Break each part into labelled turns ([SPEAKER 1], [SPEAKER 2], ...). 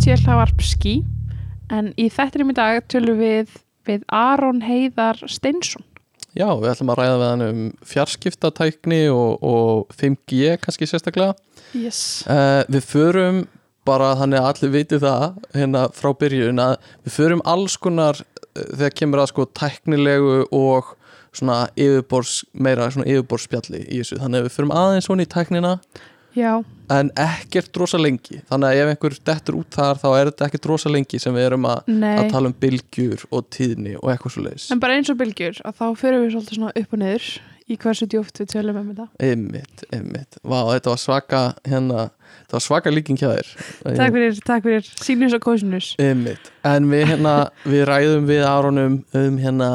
[SPEAKER 1] í UTL-havarp skí en í þettinum í dag tölum við við Aron Heiðar Steinsson.
[SPEAKER 2] Já, við ætlum að ræða við hann um fjarskiptatækni og, og 5G kannski sérstaklega.
[SPEAKER 1] Yes.
[SPEAKER 2] uh, Við förum bara þannig að allir viti það hérna frá byrjun að við förum alls konar uh, þegar kemur að sko tæknilegu og svona yfirbors, meira svona yfirborspjalli í þessu, þannig að við förum aðeins svona í tæknina
[SPEAKER 1] Já,
[SPEAKER 2] en ekkert rosa lengi. Þannig að ef einhver dettur út þar þá er þetta ekkert rosa lengi sem við erum að, að tala um bylgjur og tíðni og eitthvað svo leiðis
[SPEAKER 1] En bara eins og bylgjur að þá fyrir við svolítið svona upp og niður í hversu djúft við tölum um þetta.
[SPEAKER 2] Einmitt, einmitt, vá þetta var svaka hérna, þetta var svaka líking hjá þér.
[SPEAKER 1] Takk fyrir, takk fyrir. Sínus og kósinus.
[SPEAKER 2] Einmitt, en við hérna við ræðum við Aronum um hérna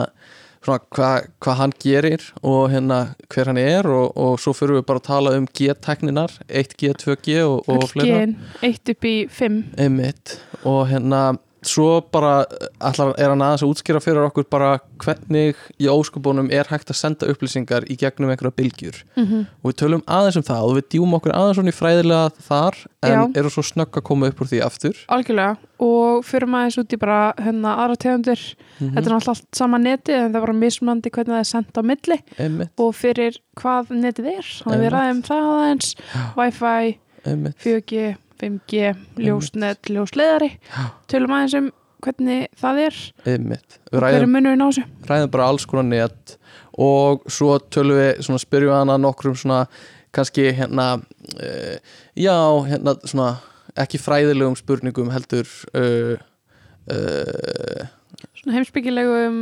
[SPEAKER 2] hvað hva hann gerir og hérna hver hann er og, og svo fyrir við bara að tala um G-tekninar 1G, 2G og, og fleira.
[SPEAKER 1] Gen, 1 upp í 5
[SPEAKER 2] Einmitt, og hérna svo bara allar er hann aðeins að útskýra fyrir okkur bara hvernig í óskubunum er hægt að senda upplýsingar í gegnum einhverja bylgjur.
[SPEAKER 1] Mm
[SPEAKER 2] og við tölum aðeins um það og við djúum okkur aðeins svona í fræðilega þar en
[SPEAKER 1] Já.
[SPEAKER 2] eru svo snögg að koma upp úr því aftur.
[SPEAKER 1] Algjörlega. Og fyrir maður út í bara hérna aðra tegundir.
[SPEAKER 2] Mm
[SPEAKER 1] Þetta er náttúrulega allt sama neti en það bara mismandi hvernig það er sendt á milli.
[SPEAKER 2] Einmitt,
[SPEAKER 1] og fyrir hvað netið er þannig að við ræðum það aðeins. Wi-Fi,
[SPEAKER 2] einmitt.
[SPEAKER 1] 4G, 5G ljósnet, ljósleðari tölum aðeins um hvernig það er.
[SPEAKER 2] Einmitt, við
[SPEAKER 1] og hver er
[SPEAKER 2] ræðum,
[SPEAKER 1] munurinn á þessu?
[SPEAKER 2] ræðum bara alls konar net. Og svo tölum við svona spyrjum við hana nokkrum svona kannski hérna uh, já, hérna svona ekki fræðilegum spurningum heldur uh, uh,
[SPEAKER 1] svona heimsbyggilegum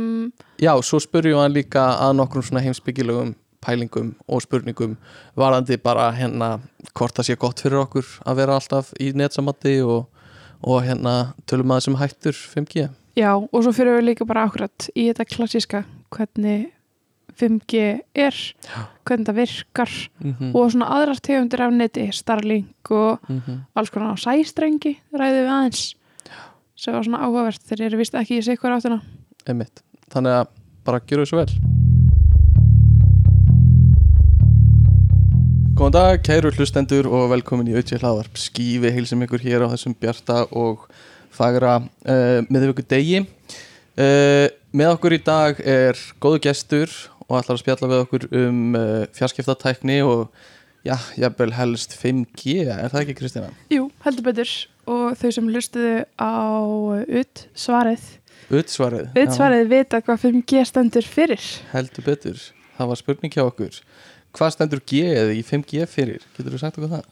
[SPEAKER 2] Já, svo spurjum hann líka að nokkrum svona heimsbyggilegum pælingum og spurningum varandi bara hérna hvort það sé gott fyrir okkur að vera alltaf í netsamatti og, og hérna tölum að þessum hættur 5G
[SPEAKER 1] já og svo fyrir við líka bara akkurat í þetta klassíska hvernig 5G er hvernig það virkar
[SPEAKER 2] mm -hmm.
[SPEAKER 1] og svona aðrar tegundir af neti Starlink og alls konar á sæstrengi ræðum við aðeins sem var svona áhugavert. Þeir eru vist ekki í sig hver áttina.
[SPEAKER 2] Einmitt. Þannig að bara gera þessu vel Góðan dag, kæru hlustendur og velkomin í auðvitað hlaðvarp Skífi heilsum ykkur hér á þessum bjarta og fagra uh, miðvöku degi uh, Með okkur í dag er góðu gestur og ætlar að spjalla við okkur um uh, fjarskiptatækni og já, jafnvel helst 5G, er það ekki Kristina?
[SPEAKER 1] Jú, heldur betur. Og þau sem hlustuðu á ut svarið.
[SPEAKER 2] Utsvarið,
[SPEAKER 1] ut svarið vita hvað 5G stendur fyrir.
[SPEAKER 2] Heldur betur. Það var spurning hjá okkur Hvað stendur G eða í 5G fyrir? Getur þú sagt okkur það?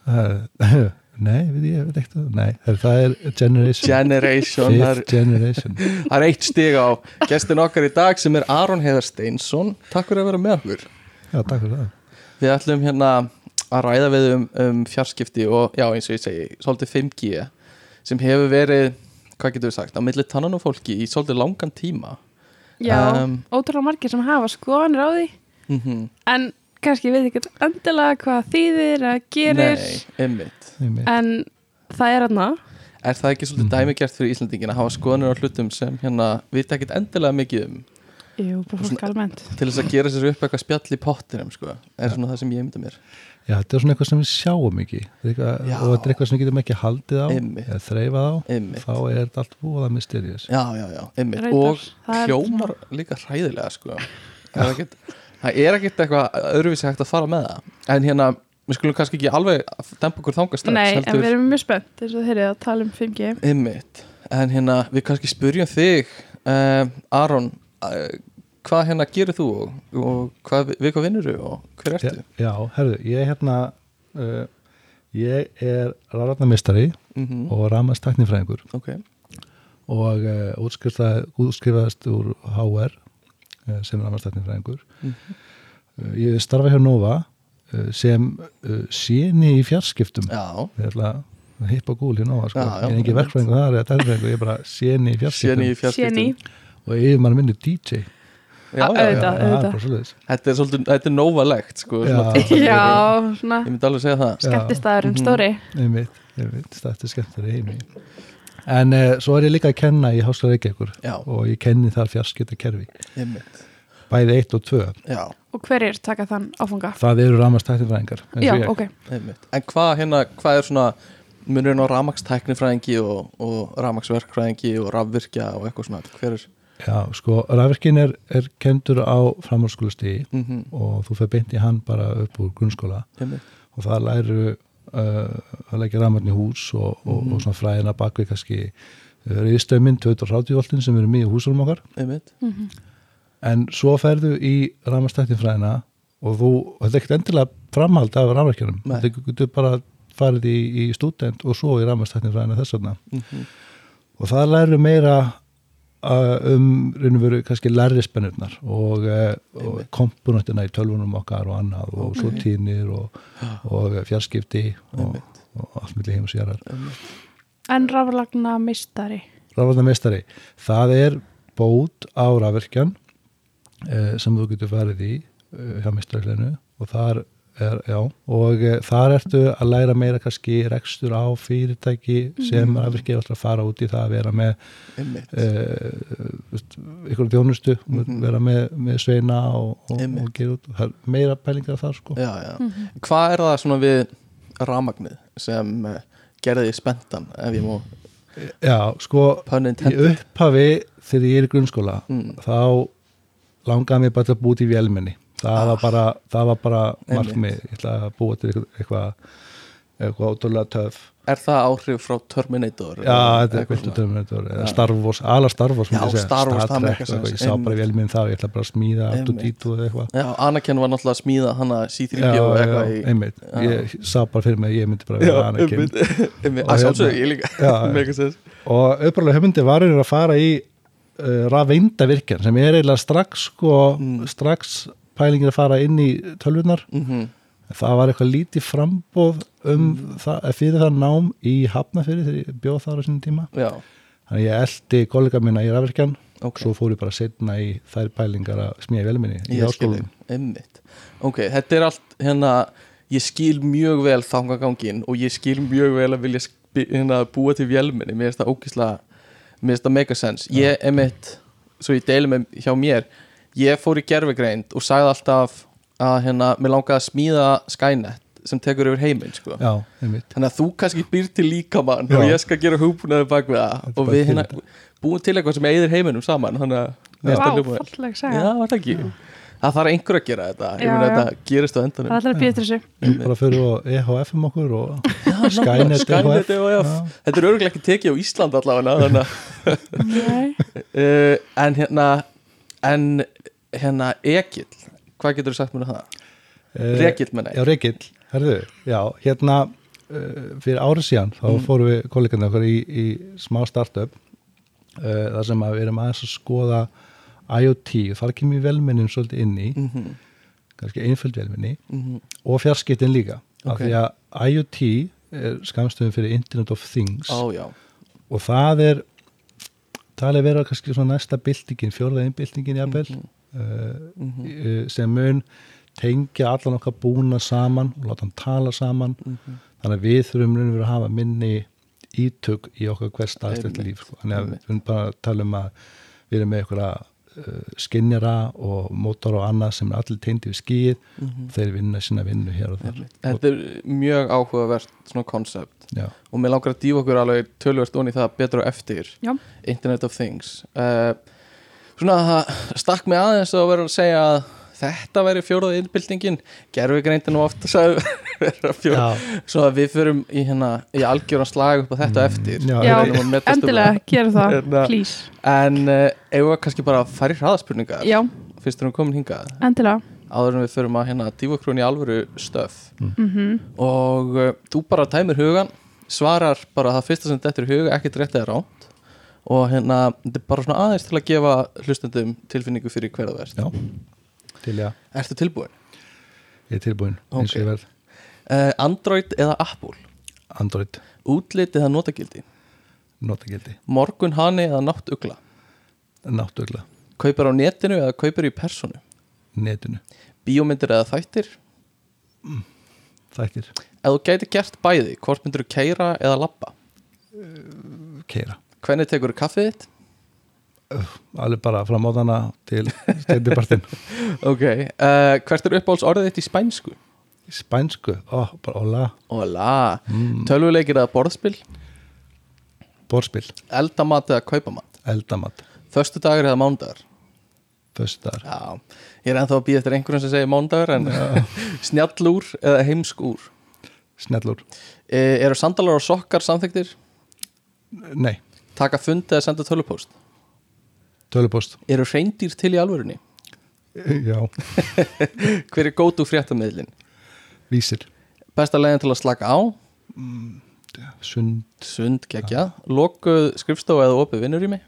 [SPEAKER 3] Er- Nei, við ég veit ekki það. Nei, það er- er Generation.
[SPEAKER 2] Generation er,
[SPEAKER 3] Fifth Generation.
[SPEAKER 2] Það er eitt stig á gestin okkar í dag sem er Aron Heiðar Steinsson. Takk fyrir að vera með okkur.
[SPEAKER 3] Já, takk fyrir það.
[SPEAKER 2] Við ætlum hérna að ræða við um, um fjarskipti og já eins og ég segi svolítið 5G sem hefur verið, hvað getur við sagt á milli tannan og fólki í svolítið langan tíma.
[SPEAKER 1] Já,
[SPEAKER 2] Um,
[SPEAKER 1] ótrúlega margir sem hafa skoðanir á því.
[SPEAKER 2] Mm
[SPEAKER 1] en kannski veit ekki endilega hvað þýðir að gerir.
[SPEAKER 2] Nei, einmitt.
[SPEAKER 3] Einmitt.
[SPEAKER 1] en það er aðna
[SPEAKER 2] Er það ekki svolítið
[SPEAKER 3] Mhm.
[SPEAKER 2] dæmigert fyrir Íslandingin að hafa skoðanir á hlutum sem hérna vita ekkit endilega mikið um?
[SPEAKER 1] Jú, almennt.
[SPEAKER 2] til þess að gera sér upp eitthvað spjall í pottinum sko, er svona það sem ég mynda mér.
[SPEAKER 3] Já, þetta er svona eitthvað sem við sjáum ekki. Er eitthvað, og þetta er eitthvað sem við getum ekki haldið á
[SPEAKER 2] Einmitt.
[SPEAKER 3] eða þreifað á.
[SPEAKER 2] Einmitt.
[SPEAKER 3] þá er þetta allt búið að mysterious.
[SPEAKER 2] Já, já, já, einmitt.
[SPEAKER 1] Reyndar,
[SPEAKER 2] og
[SPEAKER 1] það
[SPEAKER 2] hljómar líka hræðilega sko. það, er ekkit, það er ekkit eitthvað öðruvísi hægt að fara með það. En hérna, við skulum kannski ekki alveg dempa okkur þangast strax
[SPEAKER 1] Nei, en við erum mjög spennt eins og þeir eru að tala um 5G
[SPEAKER 2] einmitt, en hérna við kannski spurjum þig uh, Aron uh, hvað hérna gerir þú og, og hvað, við hvað vinnur þú og hver
[SPEAKER 3] Já,
[SPEAKER 2] ertu?
[SPEAKER 3] já herðu, ég er hérna uh, ég er rafrætnamistari
[SPEAKER 2] Mm
[SPEAKER 3] og ramastæknifræðingur
[SPEAKER 2] ok,
[SPEAKER 3] og uh, útskrifaðist úr HR uh, sem ramastæknifræðingur
[SPEAKER 2] Mhm.
[SPEAKER 3] uh, ég starfa hjá Nova uh, sem uh, séni í fjarskiptum
[SPEAKER 2] já
[SPEAKER 3] ég ætla að hippa gúl hjá Nova sko.
[SPEAKER 2] Já, já,
[SPEAKER 3] ég er ekki verkfræðingur þar eða tærfræðingur, ég er bara séni í fjarskiptum og yfir mann minni DJ
[SPEAKER 2] já, já, já.
[SPEAKER 1] Auðvitað.
[SPEAKER 3] það er bara svoleiðis
[SPEAKER 2] Þetta er svolítið, þetta er nóvalegt sko, svona
[SPEAKER 3] Já.
[SPEAKER 1] Já, svona
[SPEAKER 2] Ég myndi alveg segja það
[SPEAKER 3] Já.
[SPEAKER 1] skemmtistæðurinn
[SPEAKER 2] Mhm.
[SPEAKER 1] stóri
[SPEAKER 3] einmitt, einmitt, þetta er skemmtilega heimi en uh, svo er ég líka að kenna í Háskóla Reykjavíkur og ég kenni þar fjarskiptakerfi
[SPEAKER 2] einmitt.
[SPEAKER 3] Bæði 1 og 2
[SPEAKER 2] Já,
[SPEAKER 1] og hverjir taka þann áfanga?
[SPEAKER 3] það eru ramastæknifræðingar eins og
[SPEAKER 1] Já,
[SPEAKER 3] ég.
[SPEAKER 1] ok.
[SPEAKER 2] Einmitt. En hvað hérna, hvað er svona munurinn á ramakstæknifræðingi og, og ramaksverkfræðingi og rafvirkja og eitthvað svona? Hver er
[SPEAKER 3] Já, sko, rafvirkin er, er kendur á framhaldsskólastíði
[SPEAKER 2] mm -hmm.
[SPEAKER 3] og þú fer beint í hann bara upp úr grunnskóla. Og það læru að leggja rafmarn í hús og, og,
[SPEAKER 2] Mhm.
[SPEAKER 3] og svona fræðina bakvið kannski riðstöminn, 230 voltin sem eru mjög húsum okkar.
[SPEAKER 2] Einmitt.
[SPEAKER 3] En svo ferðu í rafmarstæktin fræðina og þú, þetta er ekkert endilega framhald af rafmarkjunum,
[SPEAKER 2] Nei.
[SPEAKER 3] þetta getur bara farið í, í stúdent og svo í rafmarstæktin fræðina þess vegna.
[SPEAKER 2] Mm
[SPEAKER 3] og það læru meira um raun og veru kannski lærri spennurnar og, uh, og komponentina í tölvunum okkar og annað og svo tíðnir og, og fjarskipti og, og allt milli heim og sérar
[SPEAKER 1] En raflagna mistari
[SPEAKER 3] Rafvarnameistari, það er bót á rafverkjan uh, sem þú getur farið í uh, hjá meistarleginu og þar er, já, og uh, þar ertu að læra meira kannski rekstur á fyrirtæki sem rafverki er alltaf að fara út í það að vera með
[SPEAKER 2] einmitt.
[SPEAKER 3] uh, ykkur þjónustu vera með, með sveina og, og, og gera út. Það er meira pælingar þar sko.
[SPEAKER 2] Já, já. hvað er það svona við ramagnið sem uh, gerði spenntan ef ég má
[SPEAKER 3] já, sko, í upphafi þegar ég er í grunnskóla
[SPEAKER 2] Mm.
[SPEAKER 3] þá langaði mér bara til að búa til vélmenni það var bara, það var bara
[SPEAKER 2] Ah.
[SPEAKER 3] Markmið, ég ætla að búa til eitthvað eitthvað, ótrúlega töf
[SPEAKER 2] er það áhrif frá Terminator
[SPEAKER 3] já,
[SPEAKER 2] eða
[SPEAKER 3] þetta er kvöldu? Terminator eða Star Wars, ala Star Wars
[SPEAKER 2] Já, Star Wars, það sense,
[SPEAKER 3] eitthvað, ég sá bara
[SPEAKER 2] einmitt.
[SPEAKER 3] vélminn þá, ég ætla bara að smíða
[SPEAKER 2] Einmitt.
[SPEAKER 3] Artudito eða eitthvað
[SPEAKER 2] já, Anakin var náttúrulega að smíða hana C-3PO
[SPEAKER 3] já,
[SPEAKER 2] og
[SPEAKER 3] já,
[SPEAKER 2] eitthvað í
[SPEAKER 3] einmitt,
[SPEAKER 2] Já.
[SPEAKER 3] ég sá bara fyrir mig að ég myndi bara
[SPEAKER 2] já,
[SPEAKER 3] vera Anakin
[SPEAKER 2] einmitt, einmitt,
[SPEAKER 3] Og
[SPEAKER 2] að
[SPEAKER 3] hérna-
[SPEAKER 2] sjálfsögðu ég líka
[SPEAKER 3] Já, já. Og auðvitað höfundi var einhver að fara í uh, rafeindavirkjan sem er eiginlega strax sko,
[SPEAKER 2] Mm.
[SPEAKER 3] strax pælingin að fara inn í tölvunar
[SPEAKER 2] Mhm.
[SPEAKER 3] það var eitthvað lítið frambóð um það, fyrir það nám í Hafnafyrir þegar ég bjóð þar á sinni tíma.
[SPEAKER 2] Já,
[SPEAKER 3] þannig að ég eldi kollega minna í rafvirkjan.
[SPEAKER 2] Ok.
[SPEAKER 3] Svo fór ég bara setna í þær pælingar að smíða velminni í áskólum
[SPEAKER 2] Ok, þetta er allt hérna ég skil mjög vel þangagangin og ég skil mjög vel að vilja hérna, búa til vélminni, mér finnst það ógislega mér finnst það mega sense ég, einmitt, svo ég deili með hjá mér ég fór í gerfigreind og sagði alltaf að hérna, mér langaði að smíða Skynet sem tekur yfir heiminn sko.
[SPEAKER 3] já, einmitt.
[SPEAKER 2] Þannig að þú kannski býr til líkamann
[SPEAKER 3] Já.
[SPEAKER 2] og ég skal gera hugbúnaði bak við það.
[SPEAKER 3] Þetta
[SPEAKER 2] og við hérna búum til eitthvað sem eigðir heiminum saman að það
[SPEAKER 1] Vá, saga.
[SPEAKER 2] Var það ekki? Það þarf einhver að gera þetta. Ég
[SPEAKER 1] Já, já.
[SPEAKER 2] þetta gerist á
[SPEAKER 1] Það
[SPEAKER 2] endanum
[SPEAKER 1] allir að býja þessu.
[SPEAKER 3] Bara fyrir á EHF um okkur og
[SPEAKER 2] Skynet,
[SPEAKER 3] EHF.
[SPEAKER 2] EHF
[SPEAKER 3] Já.
[SPEAKER 2] Þetta er örgulega ekki tekið á Ísland allavega þannig
[SPEAKER 1] Nei.
[SPEAKER 2] að uh, En hérna En hérna Egil Hvað getur þú sagt mér um það?
[SPEAKER 3] Eh,
[SPEAKER 2] Rekill menna
[SPEAKER 3] Já, Rekill, herðu, já, hérna uh, fyrir árið síðan þá
[SPEAKER 2] Mm.
[SPEAKER 3] fórum við kollegarnir okkar í, í smá startup uh, þar sem að við erum aðeins að skoða IoT og þar kemur velmennin svolítið inn í,
[SPEAKER 2] mm -hmm.
[SPEAKER 3] kannski einföld velmenni
[SPEAKER 2] Mm
[SPEAKER 3] og fjarskiptin líka,
[SPEAKER 2] Ok.
[SPEAKER 3] af því að IoT er skamstöðum fyrir Internet of Things
[SPEAKER 2] já
[SPEAKER 3] og það er það er vera kannski svona næsta byltingin, fjórða innbyltingin jafnvel
[SPEAKER 2] Mhm.
[SPEAKER 3] uh,
[SPEAKER 2] Mhm.
[SPEAKER 3] uh, sem mun tengja allan okkar búna saman og láta hann tala saman
[SPEAKER 2] Mhm.
[SPEAKER 3] þannig að við þurfum raun og veru að hafa minni ítök í okkar hver staðstætt líf sko. þannig að við bara að tala um að við erum með einhverja uh, skinnjara og mótor og annað sem er allir tengdi við skýð
[SPEAKER 2] Mhm.
[SPEAKER 3] þeir vinna sína vinnu hér og þar.
[SPEAKER 2] Þetta er mjög áhugavert svona koncept
[SPEAKER 3] Já,
[SPEAKER 2] og mér langar að dýfa okkur alveg tölvert onni það betur og eftir
[SPEAKER 1] Já.
[SPEAKER 2] Internet of Things uh, Svona það stakk mig aðeins að vera að segja að þetta væri fjóraða innbyltingin gerfi greindin og ofta
[SPEAKER 3] já,
[SPEAKER 2] svo að við förum í, hérna, í algjöran slag upp á þetta eftir.
[SPEAKER 3] Já,
[SPEAKER 1] Já,
[SPEAKER 2] um
[SPEAKER 1] endilega, gera það,
[SPEAKER 2] Hérna-
[SPEAKER 1] please.
[SPEAKER 2] En uh, eigum við kannski bara að fara í hraðaspurningar?
[SPEAKER 1] Já,
[SPEAKER 2] fyrst erum við komin hingað.
[SPEAKER 1] Endilega.
[SPEAKER 2] Áður en við förum að hérna inn í alvöru stöf
[SPEAKER 1] mm.
[SPEAKER 2] Og uh, þú bara tæmir hugan svarar bara það fyrsta sem þetta er í huga ekkert rétt eða ránt og hérna þetta er bara svona aðeins til að gefa hlustendum tilfinningu fyrir hverða verð
[SPEAKER 3] já til já,
[SPEAKER 2] Ertu tilbúin?
[SPEAKER 3] ég er tilbúin eins og ég verð
[SPEAKER 2] Uh, Android eða Apple?
[SPEAKER 3] Android,
[SPEAKER 2] Útlit eða notagildi?
[SPEAKER 3] notagildi,
[SPEAKER 2] Morgun hani eða nátt ugla?
[SPEAKER 3] náttúrulega
[SPEAKER 2] Kaupir á netinu eða kaupir í personu?
[SPEAKER 3] netinu,
[SPEAKER 2] Bíómyndir eða þættir?
[SPEAKER 3] þættir,
[SPEAKER 2] Ef þú gæti gert bæði, hvort myndir þú keira eða labba?
[SPEAKER 3] keira
[SPEAKER 2] Hvernig tekur kaffið þitt?
[SPEAKER 3] alveg bara frá móðana til steindibartin
[SPEAKER 2] Ok, uh, hvert er uppáhalds orðið þitt í spænsku?
[SPEAKER 3] spænsku, ó, bara hola.
[SPEAKER 2] Hola,
[SPEAKER 3] mm.
[SPEAKER 2] tölvuleikir eða borðspil?
[SPEAKER 3] Borspil,
[SPEAKER 2] eldamat eða kaupamat?
[SPEAKER 3] Eldamat.
[SPEAKER 2] Föstu dagur eða mándagur
[SPEAKER 3] föstar,
[SPEAKER 2] Já, ég er ennþá að býja eftir einhverjum sem segir mándagur en snjallúr eða heimskúr
[SPEAKER 3] snellur
[SPEAKER 2] e, Eru sandalar og sokkar samþyktir?
[SPEAKER 3] nei,
[SPEAKER 2] Taka fund eða senda tölupóst?
[SPEAKER 3] tölupost
[SPEAKER 2] Eru reyndýr til í alvörunni?
[SPEAKER 3] já,
[SPEAKER 2] Hver er gótu fréttamiðlin?
[SPEAKER 3] vísir
[SPEAKER 2] Besta leiðin til að slaka á?
[SPEAKER 3] sund,
[SPEAKER 2] Sund gegja Lokuð skrifstofa eða opið vinnurými?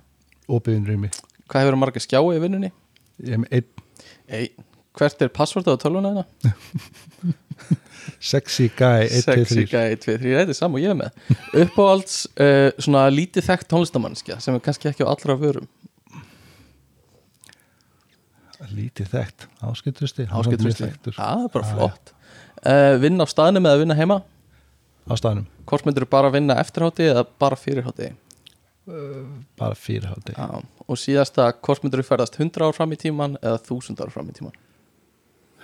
[SPEAKER 3] opiðinrými
[SPEAKER 2] Hvað hefur marga skjái í vinnunni?
[SPEAKER 3] ég er með einn
[SPEAKER 2] Ei, hvert er passvortið á tölvuna hérna?
[SPEAKER 3] sexy guy, 1, 2, 3
[SPEAKER 2] Sexy guy 2, 3, þetta er saman og ég er með. Uppáhalds uh, svona lítið þekkt tónlistamannskja sem er kannski ekki á allra vörum.
[SPEAKER 3] Lítið þekkt, áskiptusti
[SPEAKER 2] Áskipturisti,
[SPEAKER 3] þekktur.
[SPEAKER 2] Það er bara
[SPEAKER 3] Já,
[SPEAKER 2] flott. Uh, Vinna á staðnum eða vinna heima?
[SPEAKER 3] Á staðnum,
[SPEAKER 2] Hvort myndir bara vinna eftirhátti eða bara fyrirhátti
[SPEAKER 3] bara fyrir hátti
[SPEAKER 2] Já, og síðasta hvort myndir ferðast 100 ár fram í tíman eða 1000 ár fram í tíman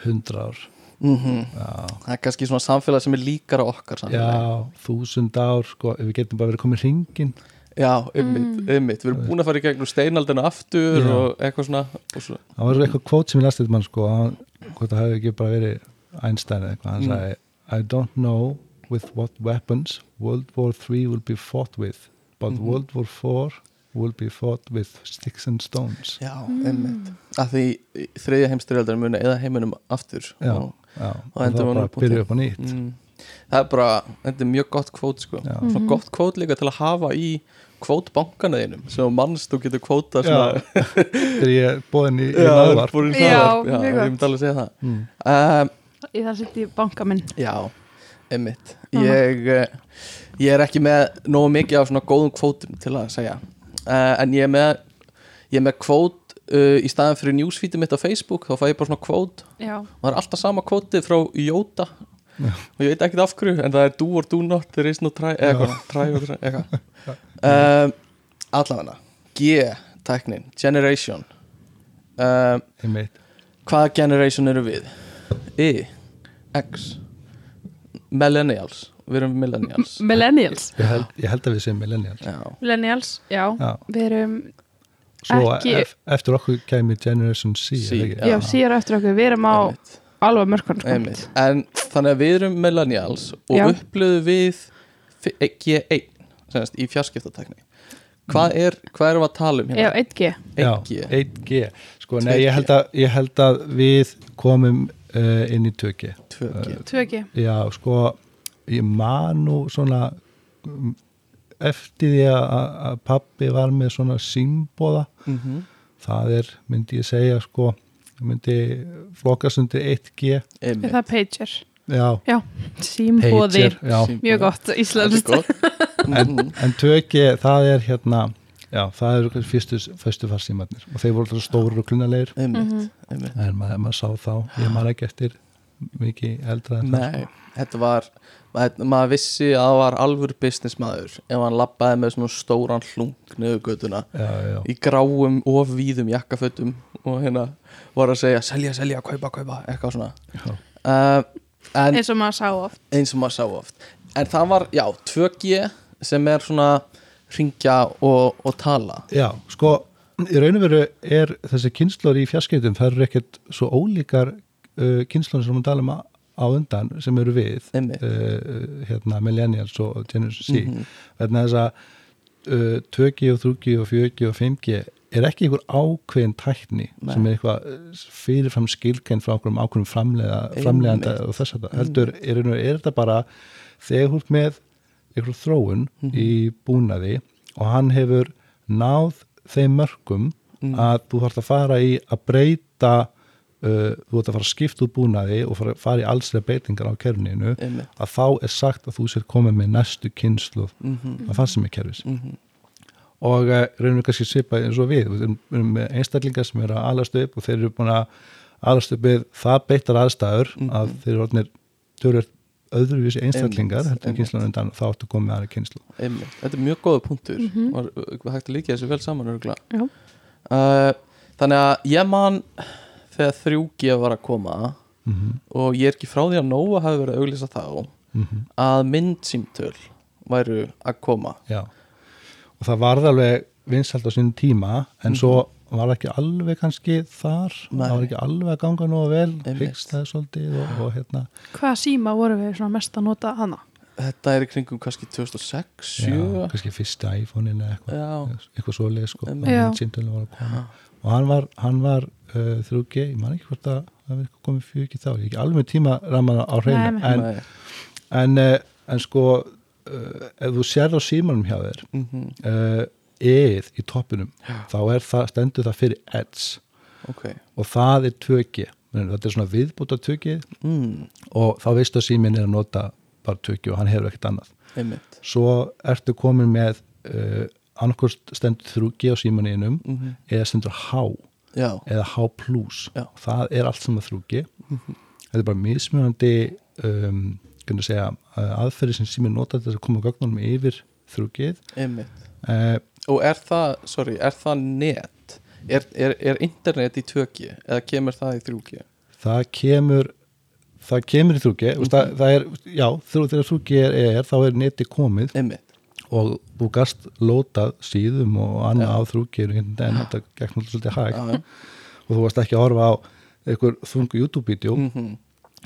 [SPEAKER 3] 100 ár
[SPEAKER 2] mm
[SPEAKER 3] já,
[SPEAKER 2] Það er kannski svona samfélag sem er líkara okkar samfélag
[SPEAKER 3] já, þúsund ár sko, ef við getum bara verið komið hringin
[SPEAKER 2] Já, ummitt, ummitt Við erum búin að fara í gegnum steinaldina aftur
[SPEAKER 3] Já.
[SPEAKER 2] og eitthvað svona, og svona.
[SPEAKER 3] það var eitthvað kvót sem ég lasti mann sko, hann, hvort það hefði ekki bara verið Einstein eða eitthvað, hann
[SPEAKER 2] Mm.
[SPEAKER 3] sagði I don't know with what weapons World War 3 will be fought with but
[SPEAKER 2] Mhm.
[SPEAKER 3] World War 4 will be fought with sticks and stones.
[SPEAKER 2] Já, ummitt Að því þriðja heimstyrjaldar muni eða heiminum aftur
[SPEAKER 3] Já.
[SPEAKER 2] og,
[SPEAKER 3] já,
[SPEAKER 2] Og
[SPEAKER 3] og
[SPEAKER 2] endur
[SPEAKER 3] það
[SPEAKER 2] á
[SPEAKER 3] bara
[SPEAKER 2] núllpunkti.
[SPEAKER 3] byrja upp á nýtt.
[SPEAKER 2] Mm, Það er bara, þetta er mjög gott kvót sko.
[SPEAKER 3] Já.
[SPEAKER 2] Svona gott kvót líka til að hafa í kvótbankana þínum sem mannst þú getur kvóta
[SPEAKER 3] þegar ég er bóðin í, í
[SPEAKER 2] Já, ég myndi alveg segja það.
[SPEAKER 3] Mm.
[SPEAKER 2] um,
[SPEAKER 1] Í það sitt í banka minn.
[SPEAKER 2] Já, einmitt. Ég, eh, ég er ekki með nógu mikið af svona góðum kvótum til að segja en ég er með ég er með kvót uh, í staðan fyrir newsfeedið mitt á Facebook þá fæ ég bara svona kvót
[SPEAKER 1] Já,
[SPEAKER 2] og það er alltaf sama kvótið frá Jóta.
[SPEAKER 3] Já.
[SPEAKER 2] og ég veit ekkert af hverju en það er do or do not, there is no try eða eitthvað, um, allavega G, tæknin, generation. Um, hvaða generation eru við? Y, X Millennials við erum millennials.
[SPEAKER 1] Millennials.
[SPEAKER 3] Ég held, ég held að við séum millennials.
[SPEAKER 2] Já,
[SPEAKER 1] Millennials, já,
[SPEAKER 3] Já.
[SPEAKER 1] Við erum,
[SPEAKER 3] svo
[SPEAKER 1] Ekki-
[SPEAKER 3] ef, eftir okkur kæmi Generation C,
[SPEAKER 2] C,
[SPEAKER 3] er ekki?
[SPEAKER 1] já, síðar eftir okkur. Við erum á
[SPEAKER 2] einmitt,
[SPEAKER 1] alveg mörkvæm
[SPEAKER 2] einmitt. en þannig að við erum millennials og upplöðu við fi- G1 semast, í fjarskiptatekni. Hvað er, hvað erum við að tala um
[SPEAKER 1] Já,
[SPEAKER 2] hérna?
[SPEAKER 1] 1G
[SPEAKER 3] Já,
[SPEAKER 2] 1G
[SPEAKER 3] 1G sko, nei,
[SPEAKER 2] 2G.
[SPEAKER 3] ég held, að, ég held að við komum uh, inn í 2G
[SPEAKER 2] 2G
[SPEAKER 1] 2G
[SPEAKER 3] já, sko ég man nú svona eftir því að að pappi var með svona símbóða
[SPEAKER 2] Mhm.
[SPEAKER 3] það er, myndi ég segja sko, myndi flokkast undir 1G
[SPEAKER 1] Er
[SPEAKER 2] einmitt
[SPEAKER 1] það pager?
[SPEAKER 3] já,
[SPEAKER 1] Já, símbóði. Mjög gott
[SPEAKER 2] er
[SPEAKER 1] íslenskt
[SPEAKER 2] gott.
[SPEAKER 3] en,
[SPEAKER 2] Mhm.
[SPEAKER 3] en 2G, það er hérna já, það eru fyrstu, fyrstu farsímarnir og þeir voru alltaf stóru og klunalegir
[SPEAKER 2] einmitt
[SPEAKER 3] en maður, maður sá þá, ég man ekki eftir mikið eldra en það
[SPEAKER 2] Nei, þetta var maður, vissi að það var alvör business maður ef hann labbaði með svona stóran hlung niður
[SPEAKER 3] já,
[SPEAKER 2] í gráum og víðum jakkafötum og hérna var að segja selja, selja, kaupa, kaupa, eitthvað svona.
[SPEAKER 3] Já.
[SPEAKER 2] uh, en
[SPEAKER 1] eins og maður sá oft.
[SPEAKER 2] Eins og maður sá oft. En það var, já, 2G sem er svona ringja og, og tala.
[SPEAKER 3] Já, sko í raun og veru er þessi kynnslór í fjarskiptum, það eru ekkert svo ólíkar uh, kynnslór sem við talum á á undan sem eru við uh, hérna millennials og Generation C
[SPEAKER 2] Mhm.
[SPEAKER 3] vegna þess að uh, 2G og 3G og 4G og 5G er ekki einhver ákveðin tækni
[SPEAKER 2] Nei.
[SPEAKER 3] sem er eitthvað fyrirfram skilkenn frá okkur um ákveðum framlega, framleganda og þess að heldur er, er, er þetta bara þegar ert með einhver þróun
[SPEAKER 2] Mhm.
[SPEAKER 3] í búnaði og hann hefur náð þeim mörgum
[SPEAKER 2] Mhm.
[SPEAKER 3] að þú þarfst að fara í að breyta uh, þú ert að fara að skipta úr búnaði og fara, fara í allslega breytingar á kerfninu
[SPEAKER 2] einmitt.
[SPEAKER 3] að þá er sagt að þú sér komið með næstu kynslu
[SPEAKER 2] mm
[SPEAKER 3] að fannst sem er kerfis
[SPEAKER 2] -hmm.
[SPEAKER 3] og uh, reynum við kannski svipað eins og við. Við erum, með einstaklingar sem eru að alast upp og þeir eru búin að alast upp við það beittar aðstæður
[SPEAKER 2] Mhm.
[SPEAKER 3] að þeir eru orðnir tölur öðruvísi einstaklingar undan þá áttu komið aðra kynslu
[SPEAKER 2] einmitt, þetta er mjög góða punktur.
[SPEAKER 1] Mhm.
[SPEAKER 2] var var hægt að líka þessu vel saman uh, þannig að ég man þegar 3G var að koma
[SPEAKER 3] mm
[SPEAKER 2] og ég er ekki frá því að Nova hafi verið að auglýsa þá
[SPEAKER 3] -hmm.
[SPEAKER 2] að myndsýmtöl væru að koma.
[SPEAKER 3] Já, og það varð alveg vinsælt á sínum tíma en svo var það ekki alveg kannski þar,
[SPEAKER 2] Nei.
[SPEAKER 3] það var ekki alveg að ganga nógu vel, hyggstaði svolítið og, og hérna,
[SPEAKER 1] Hvaða síma voru við mest að nota hana?
[SPEAKER 2] Þetta er í kringum kannski 2006, 7
[SPEAKER 3] já, kannski fyrsta iPhone-in eða eitthvað,
[SPEAKER 2] Já,
[SPEAKER 3] eitthvað sko, var að koma. Og hann var, hann var uh, 3G, ég man ekki hvort að það eitthvað komið fyrir ekki þá, ég er ekki alveg tíma ramana á hreinu, en, en, uh, en sko uh, ef þú sér á símanum hjá þér
[SPEAKER 2] Mhm,
[SPEAKER 3] uh, eð í toppinum þá er það, stendur það fyrir Edge
[SPEAKER 2] Ok.
[SPEAKER 3] Og það er 2G Menni, þetta er svona viðbúta 2G
[SPEAKER 2] mm,
[SPEAKER 3] og þá veistu að síminn er að nota bara 2G og hann hefur ekkert annað.
[SPEAKER 2] Einmitt.
[SPEAKER 3] Svo ertu komin með uh, annarkost stendur 3G á símaninum
[SPEAKER 2] mm
[SPEAKER 3] eða stendur H
[SPEAKER 2] Já,
[SPEAKER 3] eða H+, það er allt saman 3G þetta er bara mismunandi um, segja uh, aðferði sem síminn nota til þess að koma gögnunum yfir 3G
[SPEAKER 2] einmitt.
[SPEAKER 3] Uh,
[SPEAKER 2] Og er það, sorry, er það net? Er, er, er internet í 2G eða kemur það í 3G?
[SPEAKER 3] það kemur það kemur í 3G mm það, það er, já, þegar 3G er, er þá er neti komið.
[SPEAKER 2] Einmitt
[SPEAKER 3] og þú gast lótað síðum og annað
[SPEAKER 2] Já.
[SPEAKER 3] á 3G en þetta gekk náttúrulega svolítið hægt.
[SPEAKER 2] Já, já.
[SPEAKER 3] og þú varst ekki að horfa á einhver þungu YouTube-vídeó
[SPEAKER 2] Mhm,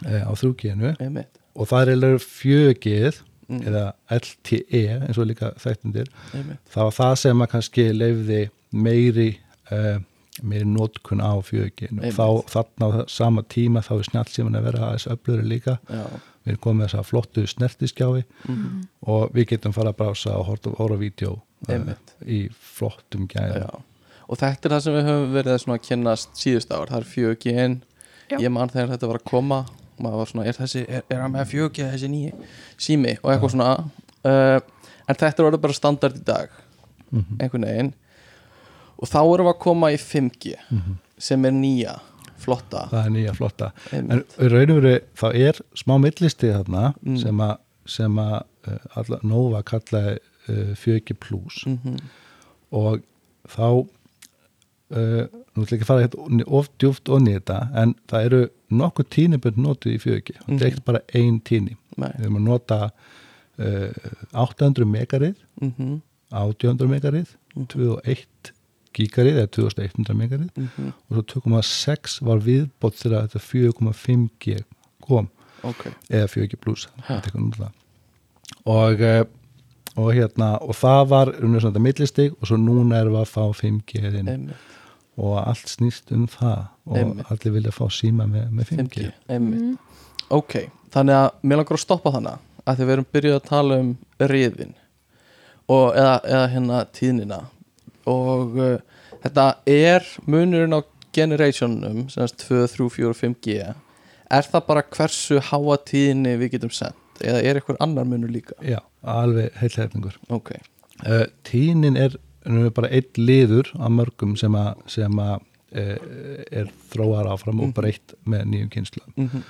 [SPEAKER 3] eh, á 3G-nu
[SPEAKER 2] Einmitt.
[SPEAKER 3] Og það er eiginlega 4G
[SPEAKER 2] Mm.
[SPEAKER 3] eða LTE eins og líka þekktundir
[SPEAKER 2] Einmitt.
[SPEAKER 3] Það sem að kannski leifði meiri uh, meiri nótkun á 4G og þá þarna á sama tíma þá er snjálfsíman að vera aðeins öfluri líka.
[SPEAKER 2] Já
[SPEAKER 3] við erum komið með þessa flottu snertiskjái
[SPEAKER 2] Mhm.
[SPEAKER 3] og við getum fara að brása og horta á vídeo
[SPEAKER 2] Einmitt.
[SPEAKER 3] í flottum
[SPEAKER 2] Já, og þetta er það sem við höfum verið að kynnast síðust ár, það er 4G
[SPEAKER 1] Já.
[SPEAKER 2] ég man þegar þetta var að koma maður var svona, er þessi, er, er hann með 4G þessi nýji sími og eitthvað svona uh, en þetta er orðið bara standard í dag
[SPEAKER 3] Mhm.
[SPEAKER 2] einhvern veginn og þá erum við að koma í 5G
[SPEAKER 3] Mhm.
[SPEAKER 2] sem er nýja, flotta
[SPEAKER 3] það er nýja flotta en
[SPEAKER 2] Einmitt.
[SPEAKER 3] í raun og veru þá er smá millisti þarna
[SPEAKER 2] Mm.
[SPEAKER 3] sem að sem að uh, alla, Nova kallaði uh, 4G plus
[SPEAKER 2] Mhm.
[SPEAKER 3] og þá uh, nú ætla ekki að fara hérna of djúft í þetta en það eru nokkuð tínibönd notuð í 4G og þetta er
[SPEAKER 2] Mhm.
[SPEAKER 3] ekkert bara ein tíni við erum að nota uh, 800 megarið
[SPEAKER 2] Mhm.
[SPEAKER 3] 800 megarið
[SPEAKER 2] Mhm.
[SPEAKER 3] 201 gigarið eða 2100 megarið
[SPEAKER 2] Mhm.
[SPEAKER 3] og svo 2,6 var viðbótt þegar þetta 4,5G kom.
[SPEAKER 2] Ok,
[SPEAKER 3] eða 4G plus er og eh, og hérna og það var unnur svona þetta millistig og svo núna erum við að fá 5G inn.
[SPEAKER 2] Einmitt.
[SPEAKER 3] Og allt snýst um það. Og
[SPEAKER 2] Einmitt.
[SPEAKER 3] allir vilja fá síma með, með 5G,
[SPEAKER 2] 5G, einmitt.
[SPEAKER 1] Mm.
[SPEAKER 2] Ok, þannig að mér langar að stoppa þannig að því við erum byrjuð að tala um riðin og, eða, eða hérna tíðnina og uh, þetta er munurinn á generationum sem þess 2, 3, 4 og 5G er það bara hversu háa tíðni við getum sendt eða er eitthvað annar munur líka?
[SPEAKER 3] Já, alveg heilhæfningur
[SPEAKER 2] ok,
[SPEAKER 3] uh, tínin er bara einn liður af mörgum sem að uh, er þróar áfram og
[SPEAKER 2] Mhm.
[SPEAKER 3] breytt með nýjum kynslu
[SPEAKER 2] mm -hmm.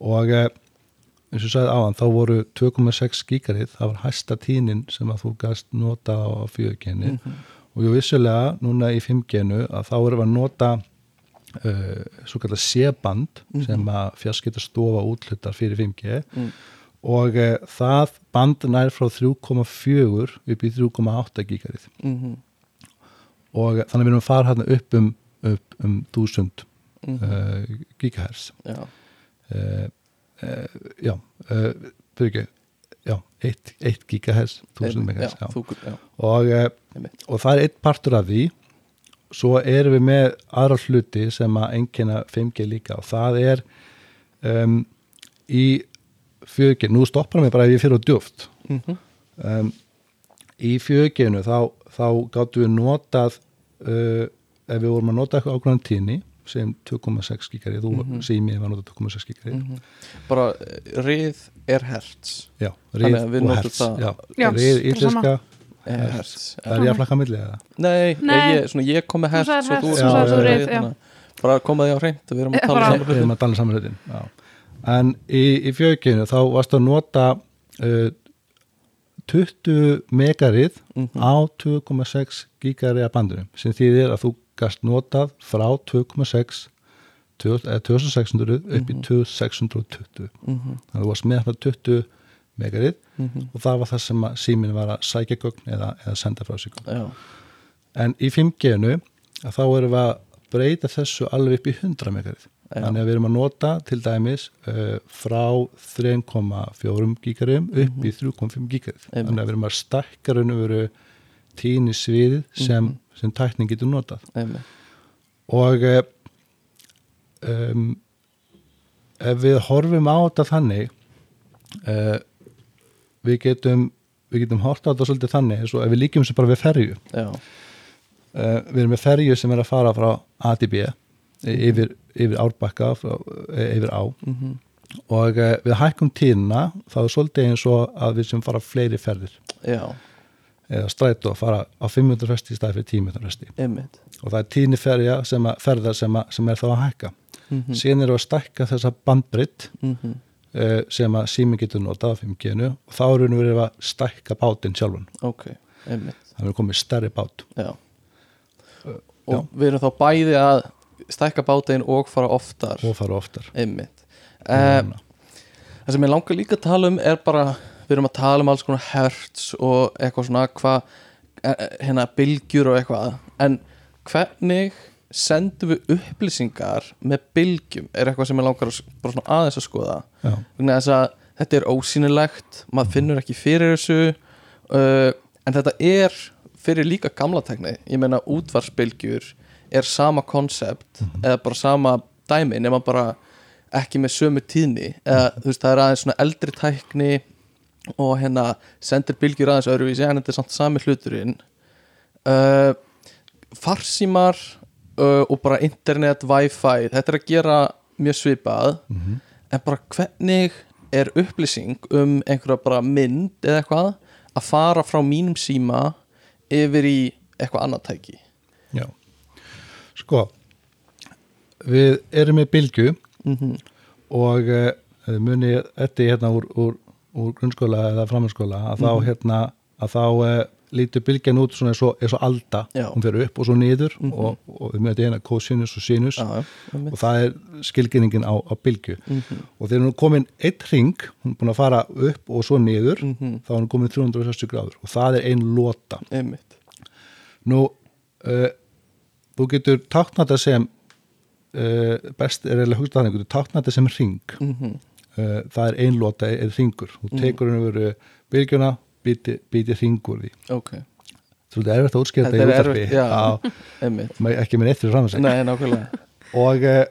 [SPEAKER 3] og eh, eins og sagði áðan þá voru 2,6 gigarið það var hæsta tínin sem að þú gast nota á 4G-ni
[SPEAKER 2] Mhm.
[SPEAKER 3] Og jú vissulega núna í 5G-nu að þá erum við að nota uh, svo kallar C-band
[SPEAKER 2] Mhm.
[SPEAKER 3] sem að fjarskipta stofa útlutar fyrir 5G
[SPEAKER 2] Mm.
[SPEAKER 3] og uh, það band nær frá 3,4 upp í 3,8 gigarið
[SPEAKER 2] Mm
[SPEAKER 3] og þannig við erum að fara hérna upp um, upp um 1000
[SPEAKER 2] -hmm.
[SPEAKER 3] uh, gigahertz
[SPEAKER 2] já,
[SPEAKER 3] uh, uh, já uh, byrju, já 1 gigahertz 1000
[SPEAKER 2] Einmitt,
[SPEAKER 3] megahertz Og,
[SPEAKER 2] einmitt.
[SPEAKER 3] og það er eitt partur af því. Svo erum við með aðra hluti sem að engina 5G líka og það er um, í 4G, nú stoppar mig bara ef ég fyrir á djúft
[SPEAKER 2] mm -hmm.
[SPEAKER 3] um, í 4G-nu þá, þá gáttu við notað uh, ef við vorum að nota eitthvað ákvæðan tíni sem 2,6 gigarið, þú
[SPEAKER 2] Mhm.
[SPEAKER 3] símið var að nota 2,6 gigarið
[SPEAKER 2] bara eh, rið er hertz
[SPEAKER 3] já, rið og hertz
[SPEAKER 2] það.
[SPEAKER 3] já,
[SPEAKER 1] Já,
[SPEAKER 3] rið
[SPEAKER 1] er
[SPEAKER 3] íslenska
[SPEAKER 2] er
[SPEAKER 3] hertz. það er ég að flakka milli eða
[SPEAKER 2] Nei,
[SPEAKER 1] Nei.
[SPEAKER 2] Ég, svona, ég kom með hertz og þú
[SPEAKER 3] sagðir
[SPEAKER 1] rið,
[SPEAKER 2] bara koma því á hreint við erum að
[SPEAKER 1] Eh,
[SPEAKER 2] tala
[SPEAKER 1] bara-
[SPEAKER 2] saman
[SPEAKER 3] við erum að tala saman hlutin já. en í, í fjöginu þá varstu að nota uh, 20 megarið
[SPEAKER 2] Mhm.
[SPEAKER 3] á 2,6 gigarið af bandinu sem þýðir að þú gast notað frá 2,6 2000 eða 2600 upp í
[SPEAKER 2] Mhm.
[SPEAKER 3] 2620
[SPEAKER 2] mm
[SPEAKER 3] þannig að þú varst með þarna 20 megarið
[SPEAKER 2] -hmm.
[SPEAKER 3] og það var það sem að síminn var að sækja gögn eða, eða senda frá sig en í 5G-nu að þá erum við að breyta þessu alveg upp í 100 megarið
[SPEAKER 2] Já.
[SPEAKER 3] þannig að við erum að nota til dæmis uh, frá 3,4 gigarum upp í 3,5 gigarið
[SPEAKER 2] Mhm. Einmitt.
[SPEAKER 3] þannig að við erum að stækka raun og veru tíni sviðið sem,
[SPEAKER 2] Mhm.
[SPEAKER 3] sem tækning getur notað.
[SPEAKER 2] Einmitt.
[SPEAKER 3] Og um, ef við horfum á þetta þannig uh, við getum við getum hort á þetta svolítið þannig eins og ef við líkjum þessu bara við ferju. Uh, við erum með ferju sem er að fara frá A til B e- yfir, yfir árbakka frá, e- yfir á.
[SPEAKER 2] Mm
[SPEAKER 3] og uh, við hækkum tíðina þá er svolítið eins og að við sem fara fleiri ferðir.
[SPEAKER 2] Já,
[SPEAKER 3] eða strætó að fara á 500 resti í staði fyrir 10 minnur resti og það er tíðni ferja sem að, ferðar sem, að, sem er þá að hækka.
[SPEAKER 2] Mm
[SPEAKER 3] síðan eru að stækka þessa bandbritt
[SPEAKER 2] -hmm.
[SPEAKER 3] uh, sem að sími getur notað á 5G-nu og þá erum við að stækka bátinn sjálfun
[SPEAKER 2] ok, einmitt.
[SPEAKER 3] Þannig að við komið stærri bát.
[SPEAKER 2] Já.
[SPEAKER 3] Uh,
[SPEAKER 2] og
[SPEAKER 3] já.
[SPEAKER 2] við erum þá bæði að stækka bátegin og fara oftar.
[SPEAKER 3] Og fara oftar.
[SPEAKER 2] Uh, það sem ég langar líka að tala um er bara við erum að tala um alls konar hertz og eitthvað svona hvað hérna bylgjur og eitthvað. En hvernig sendum við upplýsingar með bylgjum? Er eitthvað sem ég langar að, bara svona aðeins að skoða. Vegna þess að þetta er ósýnilegt maður finnur ekki fyrir þessu uh, en þetta er fyrir líka gamla tekni ég meina útvarsbylgjur er sama konsept eða bara sama dæmi nema bara ekki með sömu tíðni. Eða þú veist það er aðeins svona eldri tækni og hérna sendir bylgjur aðeins öðruvísi en þetta er samt sami hluturinn uh, farsímar uh, og bara internet, wifi þetta er að gera mjög svipað
[SPEAKER 3] Mhm.
[SPEAKER 2] en bara hvernig er upplýsing um einhverja bara mynd eða eitthvað að fara frá mínum síma yfir í eitthvað annað tæki
[SPEAKER 3] já sko við erum með bylgu
[SPEAKER 2] mm -hmm.
[SPEAKER 3] og uh, muni þetta hérna úr, úr, úr grunnskóla eða framhanskóla að þá
[SPEAKER 2] Mhm.
[SPEAKER 3] hérna að þá uh, lítur bylgjan út svona eins og, eins og alda
[SPEAKER 2] Já.
[SPEAKER 3] hún fyrir upp og svo niður
[SPEAKER 2] Mhm.
[SPEAKER 3] og, og við mötum hérna cosinus og sinus
[SPEAKER 2] einmitt.
[SPEAKER 3] og það er skilginningin á, á bylgju
[SPEAKER 2] Mhm.
[SPEAKER 3] og þegar hún er komin eitt ring hún er búin að fara upp og svo niður
[SPEAKER 2] Mhm.
[SPEAKER 3] þá er hún komin 360 gráður og það er ein lota
[SPEAKER 2] einmitt
[SPEAKER 3] nú uh, þú getur táknat það sem uh, best er eiginlega hugsað þannig, þú getur táknat það sem ring
[SPEAKER 2] mm -hmm.
[SPEAKER 3] uh, það er ein lota er ringur þú
[SPEAKER 2] Mhm.
[SPEAKER 3] tekur henni veru bylgjuna býti, býti ringur því.
[SPEAKER 2] Ok,
[SPEAKER 3] svolítið erfitt að útskýra
[SPEAKER 2] Þetta
[SPEAKER 3] í
[SPEAKER 2] er já.
[SPEAKER 3] á, ekki með neitt fyrir fram að segja
[SPEAKER 2] nei, nákvæmlega.
[SPEAKER 3] Og uh,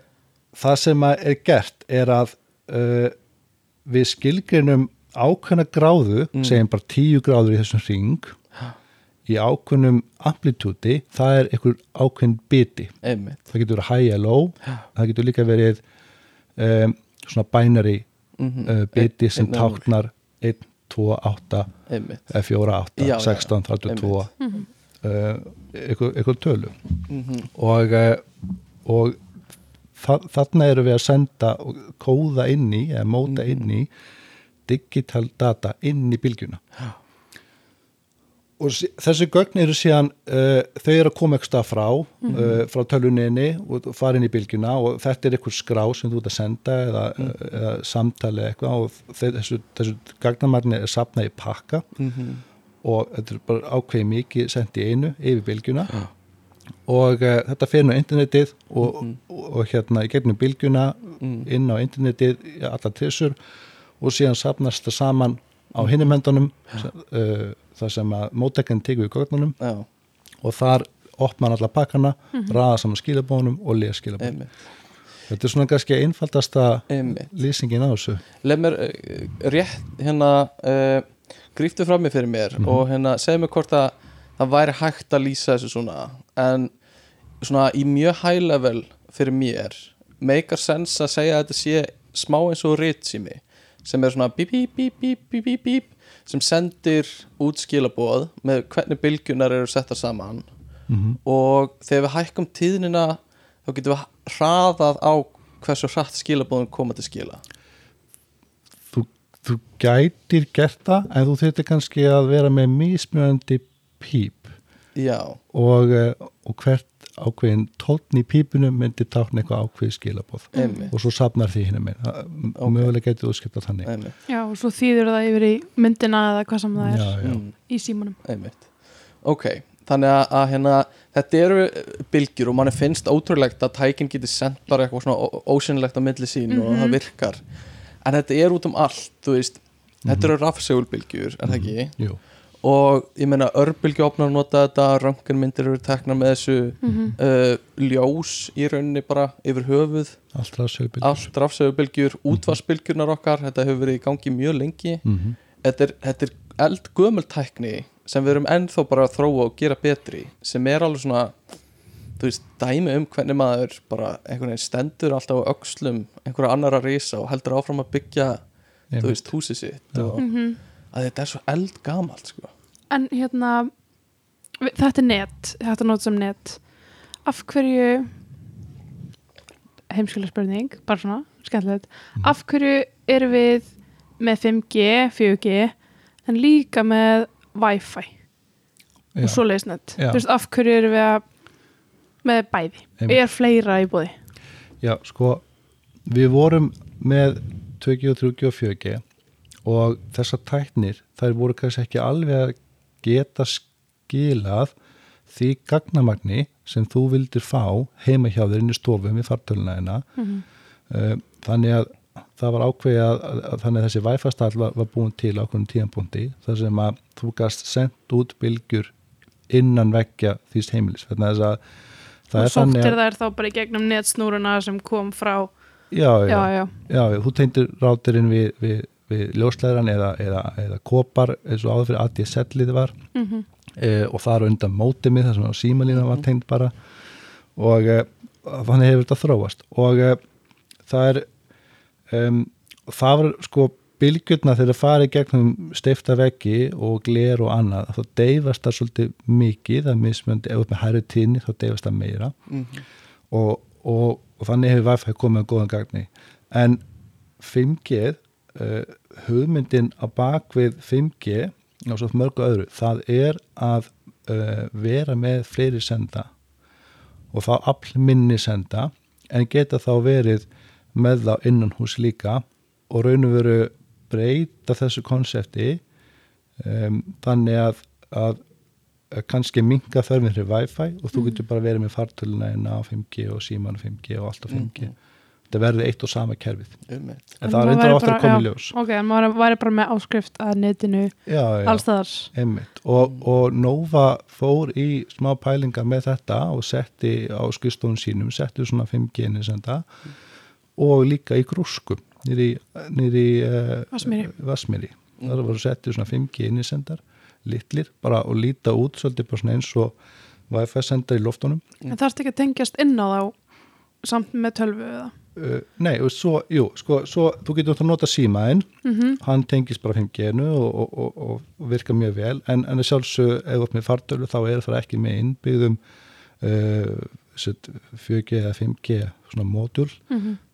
[SPEAKER 3] það sem er gert er að uh, við skilgrinum ákveðna gráðu,
[SPEAKER 2] Mm.
[SPEAKER 3] segjum bara 10 gráður í þessum ring í ákveðnum amplitúti það er einhver ákveðn biti.
[SPEAKER 2] Einmitt.
[SPEAKER 3] Það getur verið high and low það getur líka verið um, svona binary
[SPEAKER 2] mm
[SPEAKER 3] uh, biti sem
[SPEAKER 2] einn
[SPEAKER 3] táknar 1, 2, 8
[SPEAKER 2] einmitt.
[SPEAKER 3] eða 4, 8,
[SPEAKER 2] Já, já,
[SPEAKER 3] 16, 32 uh, einhver, einhver tölu.
[SPEAKER 2] Mm
[SPEAKER 3] og, uh, og þa þarna eru við að senda og kóða inn í eða móta
[SPEAKER 2] Mhm.
[SPEAKER 3] inn í digital data inn í bylgjuna og þessi gögn eru síðan uh, þau eru að koma stað frá uh, frá töluninni og fara inn í bylgjuna og þetta er eitthvað skrá sem þú ert að senda eða, eða samtali eitthvað og þe- þessu, þessu gagnamarni er sapnað í pakka.
[SPEAKER 2] -hmm.
[SPEAKER 3] og þetta er bara ákveðið mikið sendt í einu yfir bylgjuna. Og uh, þetta fer nú internetið og,
[SPEAKER 2] Mhm.
[SPEAKER 3] og, og hérna í gegnum bylgjuna
[SPEAKER 2] Mm.
[SPEAKER 3] inn á internetið allar trissur. Og síðan sapnast það saman á hinnum hendunum sem, uh, þar sem að móttekinn tekur í gögnunum
[SPEAKER 2] já,
[SPEAKER 3] og þar opnar allar pakkana, raða saman skilabónum og les skilabónum. Þetta er svona kannski einfaldasta
[SPEAKER 2] einmitt
[SPEAKER 3] lýsingin á þessu.
[SPEAKER 2] leið mér uh, rétt hérna uh, gríftu fram mig fyrir mér
[SPEAKER 3] Mhm.
[SPEAKER 2] og hérna segðu mér hvort að það væri hægt að lýsa þessu svona en svona í mjög high level fyrir mér meikar sens að segja að þetta sé smá eins og ritsými sem er svona bíp bíp bíp bíp bíp bíp sem sendir út skilaboð með hvernig bylgjunar eru settar saman.
[SPEAKER 3] Mm
[SPEAKER 2] og þegar við hækkum tíðnina þá getum við hraðað á hversu hratt skilabóðum koma til skila.
[SPEAKER 3] Þú, þú gætir gert það en þú þurftir kannski að vera með mismjöndi píp.
[SPEAKER 2] Já,
[SPEAKER 3] og, eh, og hvert ákveðin tónn í pípunum myndi tákna eitthvað ákveði skilabóð
[SPEAKER 2] Einmitt.
[SPEAKER 3] og svo safnar því hinn með
[SPEAKER 2] Ok.
[SPEAKER 3] mögulega getið útskipta þannig.
[SPEAKER 2] Einmitt,
[SPEAKER 1] Já, og svo þýður það yfir í myndina eða hvað sem það er
[SPEAKER 3] já, já,
[SPEAKER 2] mm,
[SPEAKER 1] í símanum.
[SPEAKER 2] Einmitt. Ok, þannig að, að hérna þetta eru bylgjur og manni finnst ótrúlegt að tækin geti sendt bara eitthvað svona ósynlegt á milli sín og
[SPEAKER 1] Mhm.
[SPEAKER 2] það virkar. En þetta er út um allt, þú veist. Þetta eru rafsegulbylgjur, er það ekki?
[SPEAKER 3] jú,
[SPEAKER 2] og ég meina örbylgjuofnar nota þetta, röntgenmyndir eru teknar með þessu
[SPEAKER 1] Mhm.
[SPEAKER 2] uh, ljós í rauninni bara yfir höfuð. Allt rafsegulbylgjur, útvarsbylgjurnar okkar þetta hefur verið í gangi mjög lengi.
[SPEAKER 3] Mm
[SPEAKER 2] þetta er, þetta er eldgömul tækni sem við erum ennþá bara að þróa og gera betri sem er alveg svona þú veist, dæmi um hvernig maður bara einhvern veginn stendur alltaf á öxlum einhverja annar að risa og heldur áfram að byggja þú veist, húsið sitt og
[SPEAKER 1] Mhm.
[SPEAKER 2] að þetta er svo eldgamalt sko.
[SPEAKER 1] En hérna þetta er net, þetta er nót sem net af hverju heimskilega spurning bara svona, skemmtilegt
[SPEAKER 3] Mhm.
[SPEAKER 1] af hverju erum við með 5G, 4G en líka með Wi-Fi og
[SPEAKER 3] Já.
[SPEAKER 1] þú veist, af hverju erum við að með bæði,
[SPEAKER 3] Einmitt.
[SPEAKER 1] er fleira í búði
[SPEAKER 3] Já, sko, við vorum með 2G og 3G og 4G og þessar tæknir, þær voru kannski ekki alveg að geta skilað því gagnamagni sem þú vildir fá heima hjá þér inn í stofum við fartöluna hérna.
[SPEAKER 1] Mhm.
[SPEAKER 3] Uh, Þannig að það var ákveðið að, að, þannig að þessi Wi-Fi stall var, var búin til á okkur tíðanbúndi þar sem að þú gast sendt út bylgjur innan veggja þýst heimilis. Þannig að þess að það er þannig að,
[SPEAKER 1] þær þá bara í gegnum netsnúruna sem kom frá
[SPEAKER 3] já, já,
[SPEAKER 1] já, já,
[SPEAKER 3] Já, þú tengdir ráturinn við, við, við ljósleðran eða, eða, eða kopar eins og áður fyrir ADSL-ið var.
[SPEAKER 1] Mm
[SPEAKER 3] e, og það er undan mótimið þar sem símalína var tengd bara. Og e, þannig hefur þetta þróast. Og e, það er um, það var sko bylgjurna þegar það farið gegnum steifta veggi og gler og annað þá deyfast það svolítið mikið það er mismöndi, ef upp með hæri tíðni þá deyfast það meira.
[SPEAKER 2] Mm
[SPEAKER 3] og, og, og þannig hefur Wi-Fi komið að góðan gagni en 5G uh, hugmyndin á bakvið 5G og svo mörgu öðru það er að uh, vera með fleiri senda og þá afl minni senda en geta þá verið með þá innan hús líka og raun og veru breyta þessu konsepti um, þannig að, að kannski minga þörfin fyrir Wi-Fi og þú getur bara verið með fartöluna inn á 5G og síman 5G og allt á 5G þetta verður eitt og sama kerfið.
[SPEAKER 2] Einmitt.
[SPEAKER 3] en það er reyndar ofta að koma í ljós.
[SPEAKER 1] ok, en maður væri bara með áskrift að netinu
[SPEAKER 3] já,
[SPEAKER 1] allstaðar
[SPEAKER 3] einmitt. Og, og Nova fór í smá pælinga með þetta og setti á skustofun sínum setti svona 5G senda og líka í grúskum nýri, nýri uh,
[SPEAKER 1] Vatnsmýri.
[SPEAKER 3] Vassmýri það voru settið svona 5G innisendar litlir bara og líta út svolítið bara svona eins og Wi-Fi sendar í loftunum
[SPEAKER 1] en það er ekki að tengjast inn á þá samt með tölvu eða
[SPEAKER 3] nei og svo, jú, sko, svo þú getur þetta að nota símaðinn.
[SPEAKER 1] Mm
[SPEAKER 3] hann tengist bara 5G-nu og, og, og, og virkar mjög vel. En, en sjálfsög ef þú ert með fartölu þá er það ekki með innbyggðum uh, 4G eða 5G svona módul.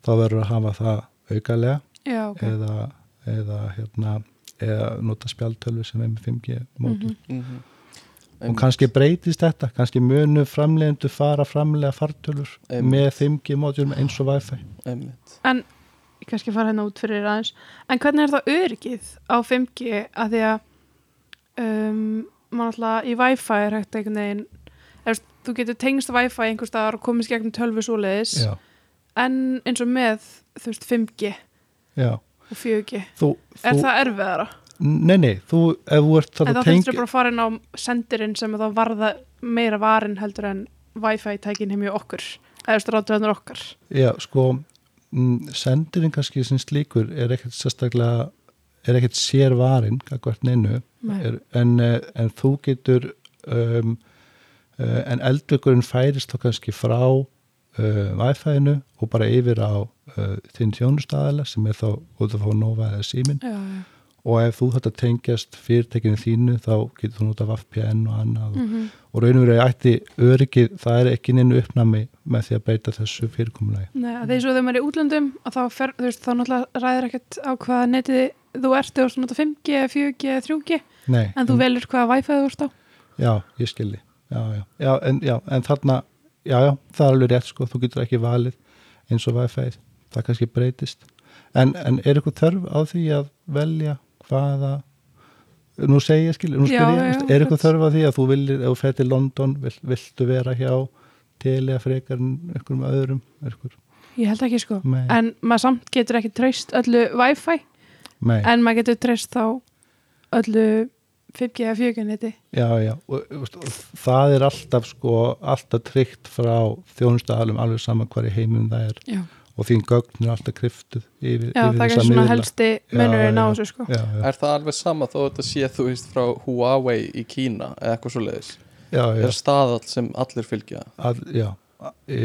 [SPEAKER 3] Þá verður að hafa það aukalega
[SPEAKER 1] já, ok.
[SPEAKER 3] eða, eða hérna eða nota spjaltölu sem er með 5G módul.
[SPEAKER 2] Mhm.
[SPEAKER 3] Og kannski breytist þetta, kannski munu framlegendu fara framlega fartölur
[SPEAKER 2] Einmitt.
[SPEAKER 3] með 5G módul eins og Wi-Fi.
[SPEAKER 2] Einmitt.
[SPEAKER 1] en ég kannski fara hérna út fyrir aðeins. En hvernig er það öryggið á 5G að því að um, mann alltaf í Wi-Fi er hægt einhvern veginn eða, þú getur tengst Wi-Fi einhvers staðar og komist gegnum tölvu svoleiðis
[SPEAKER 3] já,
[SPEAKER 1] en eins og með þú veist 5G
[SPEAKER 3] já.
[SPEAKER 1] og 4G
[SPEAKER 3] þú,
[SPEAKER 1] er
[SPEAKER 3] þú,
[SPEAKER 1] það erfiðara?
[SPEAKER 3] Nei, nei, þú ef þú ert
[SPEAKER 1] En
[SPEAKER 3] þarna
[SPEAKER 1] þá
[SPEAKER 3] tengja-
[SPEAKER 1] þurftur bara að fara inn á sendirinn sem þá varða meira varin heldur en Wi-Fi tækin heim í okkur eða þú veist ráðtöðunar okkar
[SPEAKER 3] Já, sko mm, sendirinn kannski sem slíkur er ekkert sérstaklega er ekkert sér varinn hvert neinu
[SPEAKER 1] Nei.
[SPEAKER 3] er, en, eh, en þú getur um, uh, en eldvökurinn færist þá kannski frá uh, Wi-Fi-inu og bara yfir á uh, þinn þjónustæðala sem er þá út að fá Nova eða Símin
[SPEAKER 1] já, já.
[SPEAKER 3] Og ef þú þetta tengjast fyrirtekinu þínu þá getur þú nota VPN og annað. Og,
[SPEAKER 1] Mm
[SPEAKER 3] og raun og verið ætti öryggið, það er ekki neinu uppnami með því að breyta þessu fyrirkomulagi.
[SPEAKER 1] Nei, því svo þegar maður er í útlöndum að þá, fer, þú veist, þá náttúrulega ræðir ekkert á hvaða netið þú ert og svona 5G, 4G, 3G
[SPEAKER 3] Nei,
[SPEAKER 1] en þú velur hvaða Wi-Fi þú ert á.
[SPEAKER 3] Já, ég skilji. Já, já. Já, en, já, en þarna já, já, það er alveg rétt sko, þú getur ekki valið eins og Wi-Fi, það kannski breytist. En, en er eitthvað þörf á því að velja hvaða nú segi ég skil, nú spyr ég, er eitthvað þörf á því að þú viljir, ef þú fer til London vill, viltu vera hjá teli að frekar en einhverjum öðrum einhver,
[SPEAKER 1] ég held ekki sko.
[SPEAKER 3] Nei.
[SPEAKER 1] en maður samt getur ekki treyst öllu Wi-Fi.
[SPEAKER 3] Nei,
[SPEAKER 1] en maður getur treyst þá öllu 5G eða 4G neti.
[SPEAKER 3] Já, já og, og, það er alltaf sko alltaf tryggt frá þjónustafalum alveg saman hvar í heiminum það er.
[SPEAKER 1] Já,
[SPEAKER 3] og þín gögn er alltaf kryftuð yfir,
[SPEAKER 1] já
[SPEAKER 3] yfir
[SPEAKER 1] það er svona
[SPEAKER 3] miðla.
[SPEAKER 1] helsti munurinn á þessu sko.
[SPEAKER 3] Já, já,
[SPEAKER 2] Er það alveg sama þó þetta sé þú veist frá Huawei í Kína eða eitthvað svo leiðis
[SPEAKER 3] já, já,
[SPEAKER 2] er staðall sem allir fylgja?
[SPEAKER 3] Að, já. E,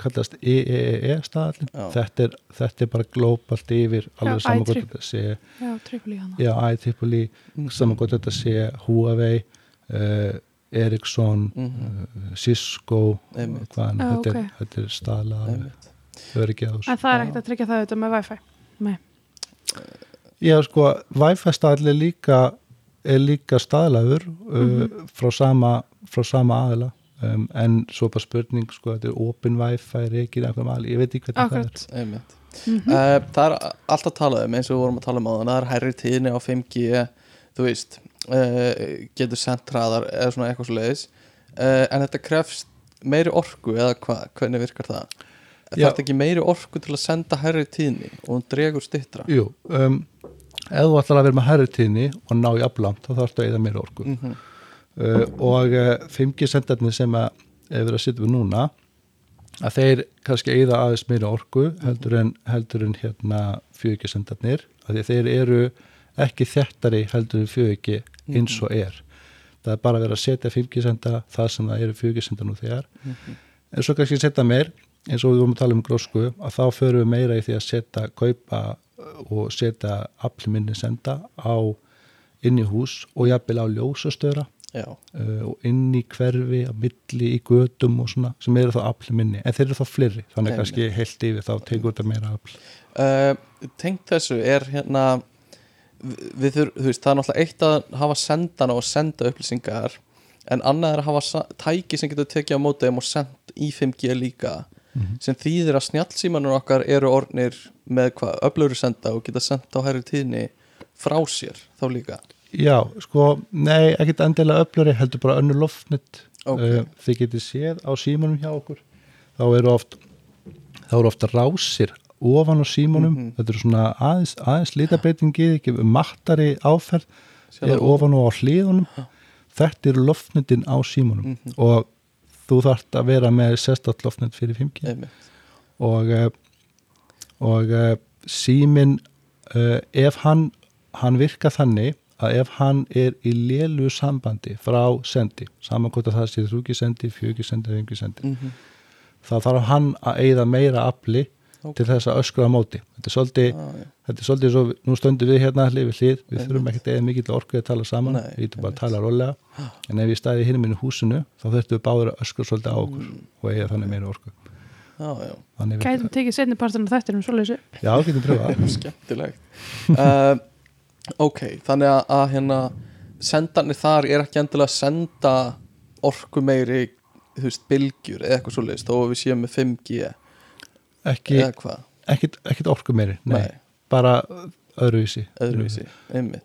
[SPEAKER 3] kallast EEE staðallin
[SPEAKER 2] Já.
[SPEAKER 3] þetta er, þetta er bara glóbalt yfir alveg saman hvort þetta sé
[SPEAKER 1] já,
[SPEAKER 3] IEEE, saman hvort þetta sé Huawei uh, Ericsson
[SPEAKER 2] Mhm.
[SPEAKER 3] uh, Cisco hvaðan, þetta,
[SPEAKER 1] ok.
[SPEAKER 3] er, þetta er staðlað
[SPEAKER 2] Einmitt.
[SPEAKER 3] Öryggi á þessu
[SPEAKER 1] en það er ekkert að tryggja það auðvitað með Wi-Fi Nei.
[SPEAKER 3] Já, sko, Wi-Fi staðall er líka, er líka staðlaður
[SPEAKER 1] Mhm.
[SPEAKER 3] uh, frá, sama, frá sama aðila um, en svo bara spurning, sko, þetta er open Wi-Fi, aðila, ég veit ekki hvernig
[SPEAKER 1] akkurat
[SPEAKER 2] Einmitt.
[SPEAKER 1] Mhm.
[SPEAKER 2] Uh, það er alltaf talað um eins og við vorum að tala um á þann það er hærri tíðni á 5G þú veist uh, getur sendt hraðar eða svona eitthvað svo leiðis uh, en þetta krefst meiri orku eða hva, hvernig virkar það. Það er ekki meiri orku til að senda hærri tíðni og hún dregur stittra.
[SPEAKER 3] Jú, um, ef þú ætlar að vera með hærri tíðni og ná í aflant, þá þarfst að eða meira orku.
[SPEAKER 2] Mm -hmm.
[SPEAKER 3] uh, og uh, 5G sendarnir sem að verið að sitja við núna að þeir kannski eigða aðeins meira orku heldur en, heldur en hérna 4G sendarnir, af því þeir eru ekki þjættari heldur en 4G eins og er. Það er bara að vera að setja 5G senda það sem það eru 4G senda nú þegar. En svo kannski setja meir eins og við vorum að tala um grósku að þá förum við meira í því að setja kaupa og setja afliminni senda á inn í hús og jafnvel á ljósastöra uh, og inn í hverfi, á milli í gödum og svona, sem eru þá afli minni. En þeir eru þá fleiri, þannig
[SPEAKER 2] Einmitt.
[SPEAKER 3] kannski heilt yfir þá tegur þetta meira afl.
[SPEAKER 2] Uh, tengt þessu er hérna við, við þur, þú veist, það er náttúrulega eitt að hafa sendana og senda upplýsingar en annað er að hafa tæki sem getur tekið á móti þeim og sendt í 5G líka sem þýðir að snjallsímanur okkar eru ornir með hvað öflöru senda og geta sendt á hærri tíðni frá sér þá líka.
[SPEAKER 3] Já, sko, nei, ekkit endilega öfluri heldur bara önnur loftnett
[SPEAKER 2] Ok.
[SPEAKER 3] uh, þið getið séð á símanum hjá okkur. Þá eru oft þá eru ofta rásir ofan á símanum.
[SPEAKER 2] Mhm.
[SPEAKER 3] þetta eru svona aðeins, aðeins litabreitingi ekki mattari áferð er ofan. og á hliðunum. Þetta eru loftnettin á símanum.
[SPEAKER 2] Mhm.
[SPEAKER 3] og þú þarft að vera með sérstætt loftnett fyrir 5G
[SPEAKER 2] Einmitt.
[SPEAKER 3] og uh, og uh, símin uh, ef hann hann virka þannig að ef hann er í lélu sambandi frá sendi, saman hvort að það sé þrúki sendi, fjögi sendi, fengi sendi
[SPEAKER 2] Mhm.
[SPEAKER 3] þá þarf hann að eigða meira afli
[SPEAKER 2] Ok.
[SPEAKER 3] til þess að öskra á móti. Þetta er svolítið,
[SPEAKER 2] Ah, já.
[SPEAKER 3] þetta er svolítið svo, nú stöndum við hérna hlið við hlið, við
[SPEAKER 2] Einmitt.
[SPEAKER 3] þurfum ekkert eða mikill orku að tala saman,
[SPEAKER 2] Nei,
[SPEAKER 3] við getum bara að tala rólega. En ef ég stæði hinn minn í húsinu þá þurftum við báður að öskra svolítið á okkur
[SPEAKER 2] Mm.
[SPEAKER 3] og eiga þannig meira orku.
[SPEAKER 2] Já, já,
[SPEAKER 3] Þannig við-
[SPEAKER 1] Gætum tekið setni parturinn af þættinum svoleiðis. Upp.
[SPEAKER 3] Já, getum pröfað.
[SPEAKER 2] Skemmtilegt. Uh, Ok, þannig að, að hérna sendarnir þar er ekki endilega að senda orku meiri þú veist, bylgjur eða eitthvað svo leist þó að við séum með 5G
[SPEAKER 3] ekki, ekkit, ekkit orku meiri nei,
[SPEAKER 2] Nei.
[SPEAKER 3] bara öðruvísi.
[SPEAKER 2] Öðruvísi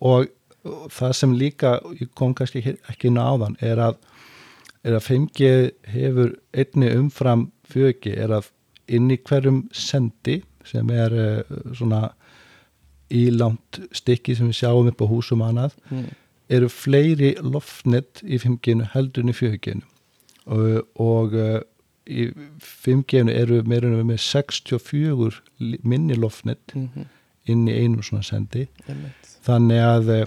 [SPEAKER 3] og og það sem líka ég kom kannski ekki inn á áðan er að, er að 5G hefur einni umfram 4G er að inn í hverjum sendi sem er uh, svona ílangt stykki sem við sjáum upp á húsum annað
[SPEAKER 2] mm.
[SPEAKER 3] eru fleiri loftnett í 5G heldur en í 4G og, og uh, í 5G eru meira en með 64 li- minni loftnett
[SPEAKER 2] Mm
[SPEAKER 3] inn í einum svona sendi.
[SPEAKER 2] Einmitt.
[SPEAKER 3] Þannig að uh,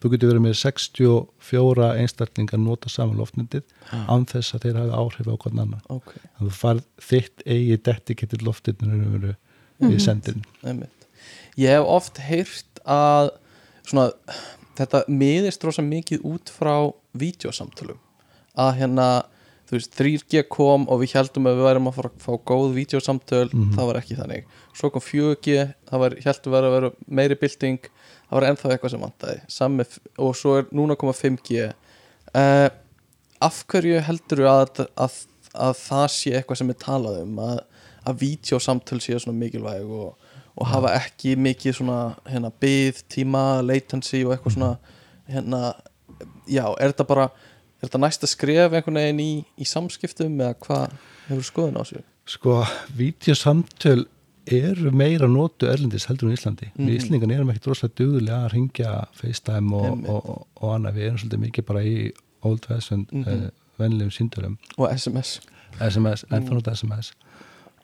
[SPEAKER 3] þú getur verið með 64 einstaklingar nota saman loftnettið
[SPEAKER 2] Ah.
[SPEAKER 3] án þess að þeir hafi áhrif á hvern annan.
[SPEAKER 2] Ok,
[SPEAKER 3] þannig að þú farð þitt eigi dedicated loftnettinu við sendin.
[SPEAKER 2] Einmitt. Ég hef oft heyrt að svona, þetta miðist rosa mikið út frá vídeosamtölum. Að hérna þú veist, 3G kom og við heldum að við værum að fara að fá góð vídeosamtöl,
[SPEAKER 3] Mhm.
[SPEAKER 2] það var ekki þannig. Svo kom 4G, það var, heldum við að vera meiri bylting, það var ennþá eitthvað sem f- og svo er núna koma 5G uh, af hverju heldur við að, að, að það sé eitthvað sem er talað um að, að vídeosamtöl séu svona mikilvæg og, og hafa ekki mikið svona hérna, byð, tíma, latency og eitthvað svona hérna, já, er þetta bara er þetta næsta skref einhvern veginn í, í samskiptum eða hvað hefur skoðun á þessu?
[SPEAKER 3] Sko, vídeosamtöl eru meira notu erlendis heldur en Íslandi
[SPEAKER 2] Mhm.
[SPEAKER 3] við Íslingan erum ekkit rosalega dugulega að ringja FaceTime og, og, og, og annað, við erum svolítið mikið bara í old fashioned mm
[SPEAKER 2] Mhm.
[SPEAKER 3] uh, venlegum síndölum
[SPEAKER 2] og SMS
[SPEAKER 3] SMS,
[SPEAKER 2] Mm.
[SPEAKER 3] ennþá nota SMS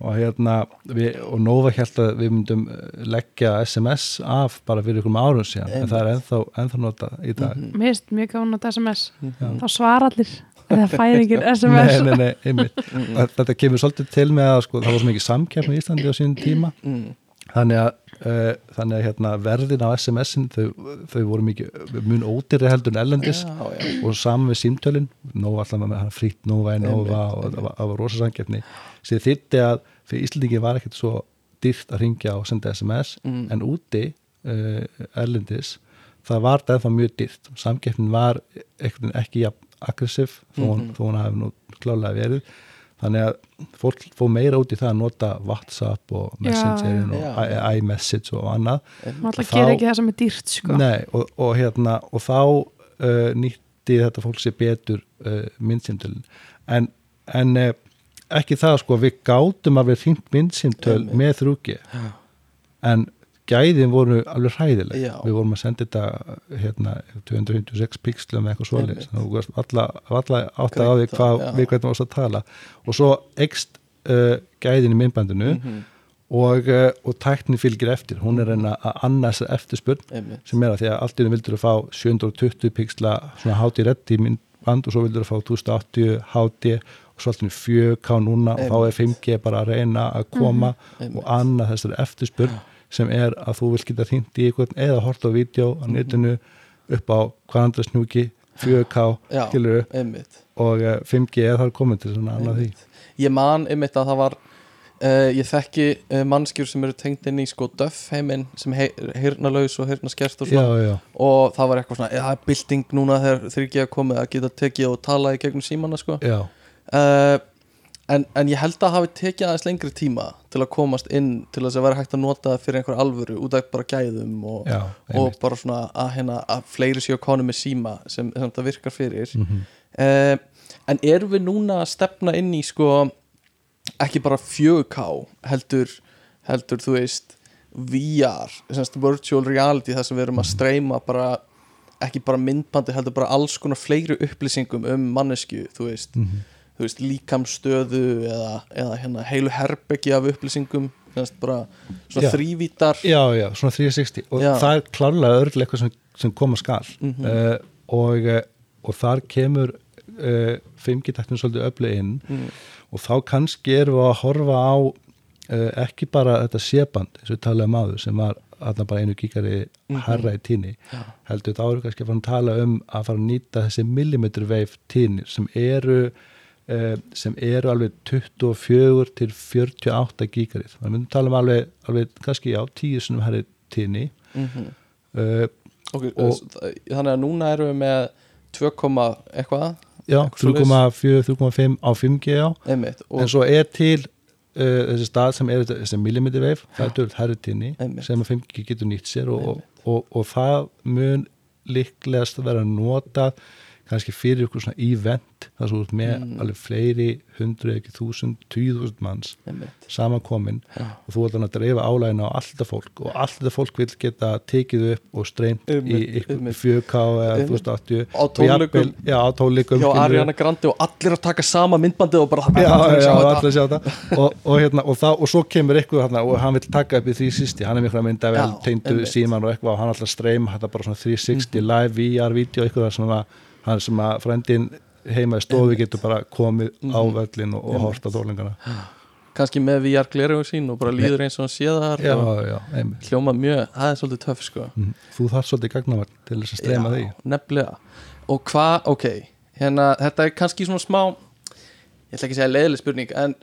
[SPEAKER 3] og hérna við, og Nova held að við myndum eh, leggja SMS af bara fyrir ykkur árum síðan en
[SPEAKER 2] Einmitt.
[SPEAKER 3] það er ennþá, ennþá nota í dag
[SPEAKER 2] Mhm.
[SPEAKER 1] Mér finnst mjög gáðan að SMS
[SPEAKER 2] Mhm.
[SPEAKER 1] þá svara allir eða færingir SMS
[SPEAKER 3] nei, nei, nei, einmitt
[SPEAKER 2] Mhm.
[SPEAKER 3] Þetta kemur svolítið til með að sko, það var svo mikið samkeppni í Íslandi á sínum tíma
[SPEAKER 2] Mm.
[SPEAKER 3] þannig að, uh, þannig að hérna, verðin á SMS-in þau, þau voru mikið mun ódýri heldur en ellendis
[SPEAKER 2] Já, já.
[SPEAKER 3] og saman við símtölin Nova alltaf með frýtt Nova í Nova og það var, var rosa samkeppni sem þýtti að fyrir Íslandingi var ekkert svo dýrt að ringja og senda SMS
[SPEAKER 2] Mm.
[SPEAKER 3] en úti uh, erlendis það var það ennþá mjög dýrt samkeppnin var ekki jafn aggressiv þó, hún,
[SPEAKER 2] Mhm.
[SPEAKER 3] þó hún hafi nú klálega verið þannig að fólk fór meira út í það að nota Whatsapp og Messengerin
[SPEAKER 2] Já,
[SPEAKER 3] og
[SPEAKER 2] já.
[SPEAKER 3] i- iMessage og annað
[SPEAKER 1] maður gerir ekki það sem er dýrt sko.
[SPEAKER 3] Nei, og, og hérna og þá uh, nýtti þetta fólk sér betur uh, myndsýmtölin en, en uh, ekki það sko við gátum að við hringt myndsýmtöl
[SPEAKER 2] Einmitt.
[SPEAKER 3] með þrúki en gæðin voru alveg hræðileg
[SPEAKER 2] Já.
[SPEAKER 3] við vorum að senda þetta hérna 256 pixlum eða eitthvað
[SPEAKER 2] Einmitt.
[SPEAKER 3] þannig að alla, átt að á því hvað, við hvernig varst að tala og svo ekst uh, gæðin í myndbandinu
[SPEAKER 2] Mhm.
[SPEAKER 3] og, uh, og tæknin fylgir eftir hún er reyna að annars eftirspurn
[SPEAKER 2] Einmitt.
[SPEAKER 3] sem er að því að allt í einu vildur að fá 720 pixla svona HD reddi myndband og svo vildur að fá 1080 HD og svo allt í einu 4K núna og þá er 5G bara að reyna að koma
[SPEAKER 2] Einmitt.
[SPEAKER 3] og annað þessari eftirspurn sem er að þú vilt geta hringt í einhvern eða horta á vídeo á netinu upp á hvaðandra snúki 4K
[SPEAKER 2] Já,
[SPEAKER 3] skilur
[SPEAKER 2] einmitt.
[SPEAKER 3] Og uh, 5G er þar komin til svona annað því.
[SPEAKER 2] Ég man einmitt að það var uh, ég þekki uh, mannskjur sem eru tengt inn í sko döff heiminn sem hei, heyrnalaus og heyrnaskert og
[SPEAKER 3] já,
[SPEAKER 2] svona.
[SPEAKER 3] Já,
[SPEAKER 2] og það var eitthvað svona, það er bylting núna þegar þeir ekki að komið að geta tekið og tala í gegnum símanna sko.
[SPEAKER 3] Já,
[SPEAKER 2] uh, en, en ég held að hafi tekið aðeins lengri tíma til að komast inn til þess að vera hægt að nota það fyrir einhver alvöru út af bara gæðum og,
[SPEAKER 3] já
[SPEAKER 2] og bara svona að, hérna, að fleiri séu konu með síma sem, sem þetta virkar fyrir
[SPEAKER 3] Mhm.
[SPEAKER 2] uh, en erum við núna að stefna inn í sko ekki bara 4K heldur, heldur þú veist VR, semst virtual reality þar sem við erum að streyma bara ekki bara myndbandi heldur bara alls konar fleiri upplýsingum um mannesku þú veist,
[SPEAKER 3] Mhm.
[SPEAKER 2] Þú veist líkamstöðu eða, eða hérna heilu herbeggi af upplýsingum bara svona
[SPEAKER 3] Já.
[SPEAKER 2] þrývítar
[SPEAKER 3] Já, já, svona 360 og
[SPEAKER 2] Já.
[SPEAKER 3] það er klárlega örglega eitthvað sem, sem koma skal
[SPEAKER 2] Mhm.
[SPEAKER 3] uh, og, uh, og þar kemur uh, 5G-taktin svolítið öflug inn
[SPEAKER 2] mm,
[SPEAKER 3] og þá kannski erum við að horfa á uh, ekki bara þetta séband eins og við talaðum áður sem var þarna bara einu gíkari
[SPEAKER 2] Mhm.
[SPEAKER 3] herra í tíni heldur þá eru kannski að fara að tala um að fara að nýta þessi millimetr veif tínir sem eru sem eru alveg 24 til 48 gíkarið við myndum tala um alveg, alveg kannski já, 10 sinum herri tíni
[SPEAKER 2] mm
[SPEAKER 3] uh,
[SPEAKER 2] okay,
[SPEAKER 3] Og-
[SPEAKER 2] þannig að núna erum við með 2, eitthvað?
[SPEAKER 3] Já,
[SPEAKER 2] Eitthvað svoleiðis.
[SPEAKER 3] 3,4, 3,5 á 5G já.
[SPEAKER 2] Einmitt
[SPEAKER 3] en svo er til uh, þessi stað sem er þessi millimetri veif það er dörð herritinni
[SPEAKER 2] Einmitt.
[SPEAKER 3] sem að 5G getur nýtt sér og, og, og, og það mun líklegast að vera notað kannski fyrir ykkur svona event þar svo út með
[SPEAKER 2] Mm.
[SPEAKER 3] alveg fleiri hundru ekki þúsund, tíu þúsund manns samankomin
[SPEAKER 2] Já.
[SPEAKER 3] og þú ert að dreifa álægina á allt þetta fólk og allt þetta fólk vil geta tekið upp og streymt í
[SPEAKER 2] Einmitt,
[SPEAKER 3] ykkur
[SPEAKER 2] einmitt.
[SPEAKER 3] 4K eða
[SPEAKER 2] Einmitt.
[SPEAKER 3] 2080
[SPEAKER 2] Á tónleikum.
[SPEAKER 3] já, á tónleikum
[SPEAKER 2] hjá. Ariana Grande og allir að taka sama myndbandið og bara
[SPEAKER 3] já, já, allir að sjá þetta og, og, hérna, og, það, og svo kemur eitthvað þarna, og hann vil taka upp í því sýsti, hann er mikla mynda vel
[SPEAKER 2] einmitt.
[SPEAKER 3] síman og eitthvað og hann ætla að streyma þetta bara svona 360
[SPEAKER 2] Mhm.
[SPEAKER 3] live VR-vídeó eitthvað að hann sem að frendin heima í stofi getur bara komið á
[SPEAKER 2] Mhm.
[SPEAKER 3] völlin og, og horta tólingana
[SPEAKER 2] kannski með VR glerugu sín og bara líður eins og hann sé þar
[SPEAKER 3] já, já,
[SPEAKER 2] hljóma mjög, það er svolítið töff sko.
[SPEAKER 3] Mhm. þú þarf svolítið gagnavall til þess að streyma því.
[SPEAKER 2] nefnilega. Og hvað, ok, hérna þetta er kannski svona smá ég ætla ekki að segja leiðileg spurning en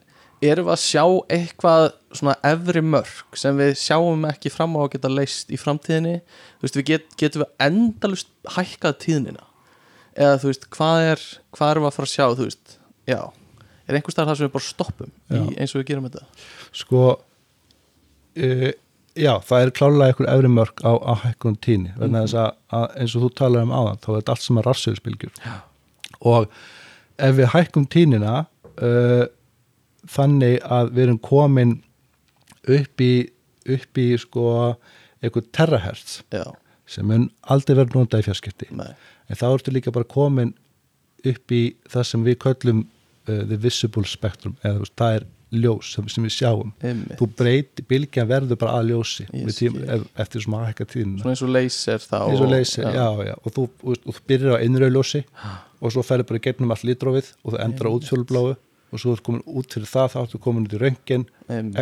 [SPEAKER 2] erum við að sjá eitthvað svona efri mörg sem við sjáum ekki fram á að geta leist í framtíðinni? Þú veist, við get, getum við endalust hækkað tíðnina eða þú veist, hvað er hvað erum við að fara að sjá, þú veist? Já, er einhver staðar það sem við bara stoppum í, eins og við gerum þetta?
[SPEAKER 3] Sko uh, já, það er klálega einhver efri mörg á, á hækkun tíni vegna þess að, að eins og þú talar um áðan þá er þetta allt sem er rassauðspilgjur og ef við hækkum tínina uh, þannig að við erum komin upp í upp í sko einhver terahertz
[SPEAKER 2] já,
[SPEAKER 3] sem mun aldrei verið notað í fjarskipti.
[SPEAKER 2] Nei,
[SPEAKER 3] en þá ertu líka bara komin upp í það sem við köllum uh, the visible spectrum eða veist, það er ljós sem, sem við sjáum.
[SPEAKER 2] Einmitt.
[SPEAKER 3] Þú breyti, bylgjan verður bara að ljósi
[SPEAKER 2] Ég
[SPEAKER 3] við tím,
[SPEAKER 2] skil.
[SPEAKER 3] ef, eftir svona að hækka tíðina
[SPEAKER 2] svona eins og laser þá
[SPEAKER 3] eins og
[SPEAKER 2] og-
[SPEAKER 3] leysi, já, já, og þú, þú byrjar á innrauðljósi og svo ferður bara gegnum allt litrófið og þú endur á útfjólubláu og svo er komin út fyrir það þá ertu komin út í röngin,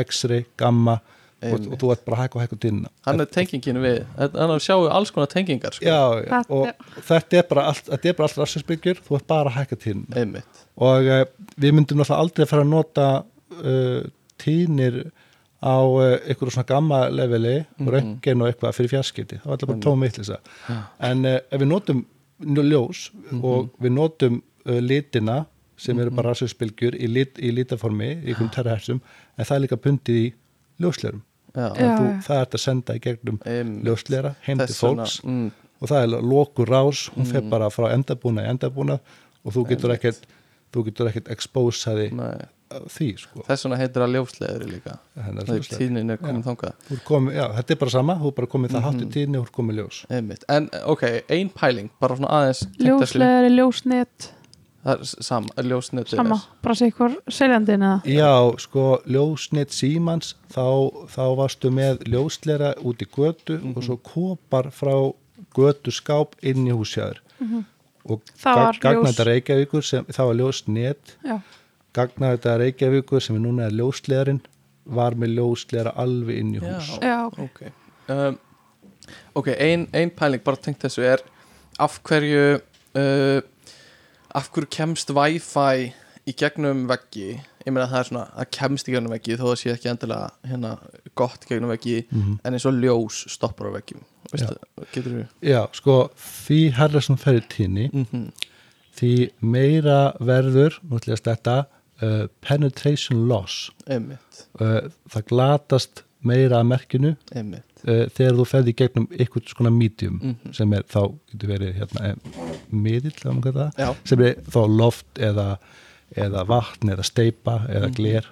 [SPEAKER 3] x-ray, gamma og, og þú ert bara og hækka tíðina
[SPEAKER 2] hann er tengingin við hann er sjáu alls konar tengingar sko.
[SPEAKER 3] já, já, og þetta er bara allt, þetta er bara allt rassinsbyggjur, þú ert bara tíðina
[SPEAKER 2] einmitt,
[SPEAKER 3] og uh, við myndum náttúrulega aldrei að fara að nota uh, tíðnir á uh, einhverju svona gamma leveli
[SPEAKER 2] Mhm.
[SPEAKER 3] og röngin og eitthvað fyrir fjarskipti. Það var alltaf bara tóma eittlisa en uh, ef við notum nú- ljós
[SPEAKER 2] Mhm.
[SPEAKER 3] og við notum uh, litina sem eru bara rassurspilgjur í, lit, í litaformi í einhverjum terrahersum en það er líka pundið í ljóslerum það er að senda í gegnum
[SPEAKER 2] Einmitt.
[SPEAKER 3] ljóslera heim til fólks.
[SPEAKER 2] mm,
[SPEAKER 3] og það er lokur rás, hún fer
[SPEAKER 2] Mhm.
[SPEAKER 3] bara frá endabúna í endabúna og þú getur ekkert þú getur ekkert expósaði því sko.
[SPEAKER 2] Þess vegna heitir það ljósleðri líka. Þegar
[SPEAKER 3] ljósleðri.
[SPEAKER 2] tíðnin er komin
[SPEAKER 3] já, þetta er bara sama, þú er bara komið það
[SPEAKER 2] Mhm.
[SPEAKER 3] hátt í tíðni og þú er komið ljós.
[SPEAKER 2] Einmitt, en ok, ein pæling bara svona aðeins tengt þessu.
[SPEAKER 1] Ljósleðari, ljósnet
[SPEAKER 2] það er sama,
[SPEAKER 1] bara sé ykkur seljandin eða
[SPEAKER 3] Já, sko, ljósnett símans þá, þá varstu með ljóslera út í götu
[SPEAKER 2] Mhm.
[SPEAKER 3] og svo kopar frá götu skáp inn í húsjæður og
[SPEAKER 1] Mhm. Það var
[SPEAKER 3] gagnæta
[SPEAKER 1] ljós-
[SPEAKER 3] Reykjavíkur sem, það var ljósnett
[SPEAKER 1] já,
[SPEAKER 3] gagnæta Reykjavíkur sem er núna er ljóslerin var með ljóslera alveg inn í hús
[SPEAKER 1] já, ok.
[SPEAKER 2] ok, um, ok, ein, ein pæling bara tengt þessu er af hverju uh, af hverju kemst Wi-Fi í gegnum veggi ég meina það er svona, það kemst í gegnum veggi þó það sé ekki endilega hérna gott gegnum veggi,
[SPEAKER 3] Mhm.
[SPEAKER 2] en eins og ljós stoppar á veggjum, við
[SPEAKER 3] Já, sko, því herra sem fer í tíðni
[SPEAKER 2] mm -hmm.
[SPEAKER 3] því meira verður, að stætta uh, penetration loss uh, það glatast meira að merkinu uh, þegar þú ferði í gegnum ykkur svona medium
[SPEAKER 2] Mhm.
[SPEAKER 3] sem er þá, getur verið hérna, eh, miðill,
[SPEAKER 2] já,
[SPEAKER 3] sem er þá loft eða, eða vatn eða steipa
[SPEAKER 2] Mhm.
[SPEAKER 3] eða gler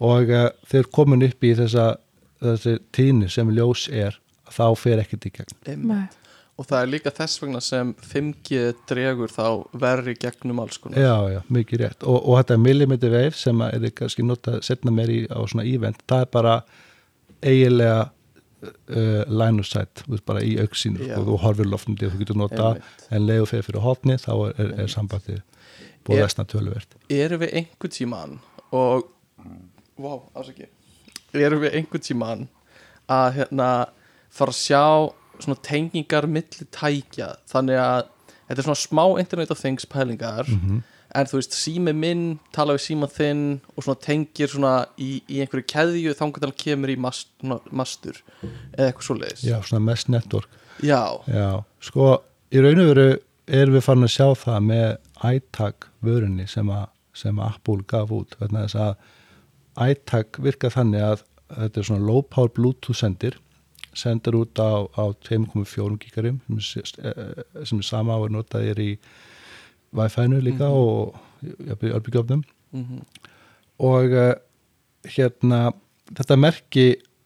[SPEAKER 3] og uh, þegar komin upp í þessa þessi tíðni sem ljós er þá fer ekkert í gegn.
[SPEAKER 1] Nei.
[SPEAKER 2] og það er líka þess vegna sem 5G dregur þá verri gegnum alls konar.
[SPEAKER 3] Já, já, mikið rétt. Og, og þetta millimeter wave sem að er kannski notað setna meir í á svona event það er bara eiginlega uh, line of sight, þú veist bara í auksínu
[SPEAKER 2] Já.
[SPEAKER 3] og þú horfir loftandi og þú getur notað
[SPEAKER 2] Einmitt.
[SPEAKER 3] en leiðu fyrir fyrir hotni þá er, er, er sambandið búið
[SPEAKER 2] Er-
[SPEAKER 3] resna töluvert
[SPEAKER 2] erum við einhvern tíman og wow, ásaki erum við einhvern tíman að hérna fara að sjá svona tengingar milli tækja þannig að þetta er svona smá internet of things pælingar
[SPEAKER 3] Mhm.
[SPEAKER 2] En þú veist sími minn tala við síma þinn og svona tengir svona í, í einhverju keðju þangar til að kemur í mast, svona, mastur eða eitthvað svoleiðis.
[SPEAKER 3] Já, svona mesh network.
[SPEAKER 2] Já,
[SPEAKER 3] Já, sko, í raun og veru erum við farin að sjá það með iTag vörunni sem, að, sem að Apple gaf út vegna þess að iTag virka þannig að þetta er svona low power bluetooth sendir sendir út á, á 2.4 gigarum sem, er- sem sama að nota þér í Wi-Fi-nu líka
[SPEAKER 2] Mhm.
[SPEAKER 3] og örbygjöfnum
[SPEAKER 2] mm
[SPEAKER 3] og uh, hérna þetta merki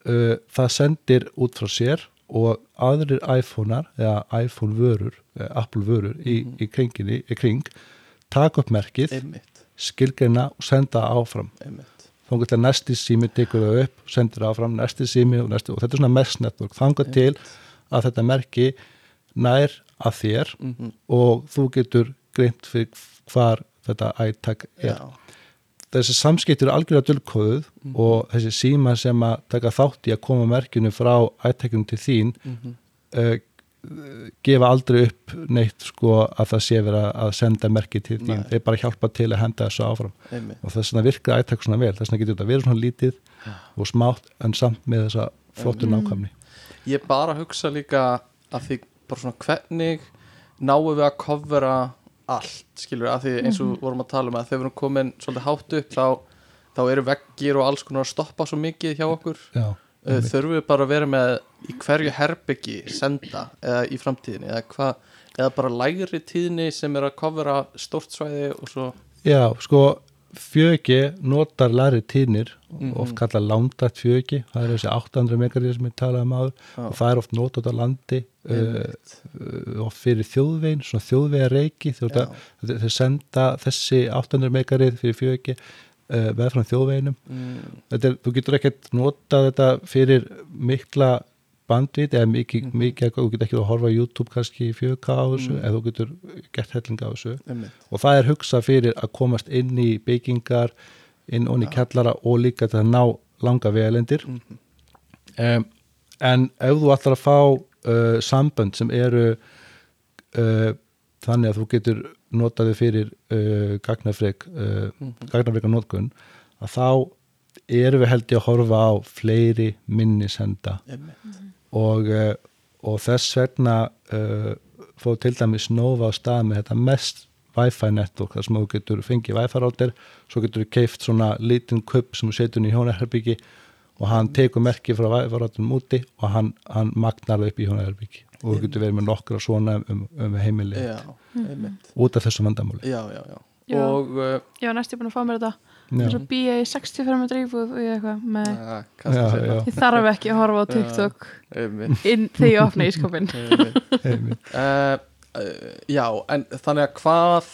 [SPEAKER 3] uh, það sendir út frá sér og aðrir iPhone-ar eða iPhone vörur, eða Apple vörur í,
[SPEAKER 2] Mhm.
[SPEAKER 3] í kringinni, í kring taka upp merkið, skilgreina og senda áfram. Þá getur næsti sími tekur það upp sendir áfram, næsti sími og, næsti, og þetta er svona mesh network, þangað til að þetta merki nær að þér
[SPEAKER 2] mm
[SPEAKER 3] og þú getur greint fyrir hvar þetta iTag er.
[SPEAKER 2] Já,
[SPEAKER 3] þessi samskipti eru algjörlega dulkóðuð
[SPEAKER 2] Mhm.
[SPEAKER 3] og þessi síma sem að taka þátt í að koma merkinu frá ættekunum til þín
[SPEAKER 2] mm
[SPEAKER 3] uh, gefa aldrei upp neitt sko að það sé vera að senda merki til þín,
[SPEAKER 2] Nei.
[SPEAKER 3] þeir bara hjálpa til að henda þessu áfram.
[SPEAKER 2] Einmitt.
[SPEAKER 3] Og þess vegna virkar ættek svona vel, þess vegna getur þetta verið svona lítið og smátt en samt með þessa flottu
[SPEAKER 1] Mm.
[SPEAKER 3] nákvæmni.
[SPEAKER 2] Ég bara hugsa líka að því bara svona hvernig náum við að kofvera allt skilur að því eins og vorum að tala um að þegar við erum komin svolítið hátt upp þá, þá eru veggir og alls konar að stoppa svo mikið hjá okkur
[SPEAKER 3] já, einmitt.
[SPEAKER 2] þurfum við bara að vera með í hverju herbyggi senda eða í framtíðinni eða, hva, eða bara lægri tíðni sem er að kofra stórt svæði og svo
[SPEAKER 3] já, sko fjögi notar læri tíðnir
[SPEAKER 2] Mhm.
[SPEAKER 3] oft kalla lándætt fjögi það er þessi 800 megarið sem ég talaði um áður
[SPEAKER 2] Já.
[SPEAKER 3] og það er oft notat á landi uh,
[SPEAKER 2] Einmitt.
[SPEAKER 3] uh, oft fyrir þjóðvegin svona þjóðvega reiki
[SPEAKER 2] Já.
[SPEAKER 3] þau senda þessi 800 megarið fyrir fjögi uh, veð frá þjóðveginum
[SPEAKER 2] mm,
[SPEAKER 3] þetta er, þú getur ekkert notað þetta fyrir mikla bandvít eða mikið,
[SPEAKER 2] Mhm.
[SPEAKER 3] mikið, þú getur ekki að horfa YouTube kannski í 4K á þessu
[SPEAKER 2] Mm.
[SPEAKER 3] eða þú getur gert hellinga á þessu
[SPEAKER 2] einmitt.
[SPEAKER 3] og það er hugsað fyrir að komast inn í byggingar, inn onni
[SPEAKER 2] Já.
[SPEAKER 3] kjallara og líka til að ná langa vegalendir
[SPEAKER 2] Mhm.
[SPEAKER 3] um, en ef þú ætlar að fá uh, sambönd sem eru uh, þannig að þú getur notaði fyrir uh, gagnafreg uh,
[SPEAKER 2] Mhm.
[SPEAKER 3] gagnafrega notkun að þá erum við held ég að horfa á fleiri minni senda
[SPEAKER 2] einmitt.
[SPEAKER 3] Og, uh, og þess vegna uh, fóð til dæmis Nova á stað með þetta mest Wi-Fi network þar sem þú getur fengið Wi-Fi rátir svo getur þú keift svona lítinn kupp sem þú setur inn í hjónarherbyggi og hann tekur merki frá Wi-Fi rátum úti og hann, hann magnar það upp í hjónarherbyggi og þú getur verið með nokkra svona um, um heimili
[SPEAKER 2] Já, einmitt.
[SPEAKER 3] út af þessu vandamáli
[SPEAKER 2] Já, já, já.
[SPEAKER 1] Já.
[SPEAKER 2] Og uh,
[SPEAKER 1] ég var næstu búin að fá mér þetta
[SPEAKER 3] Já,
[SPEAKER 1] eins og BA 65 með drífuð og ég eitthvað með ég þarf ekki að horfa á TikTok þegar ég opna
[SPEAKER 2] einmitt. uh, uh, já, en þannig að hvað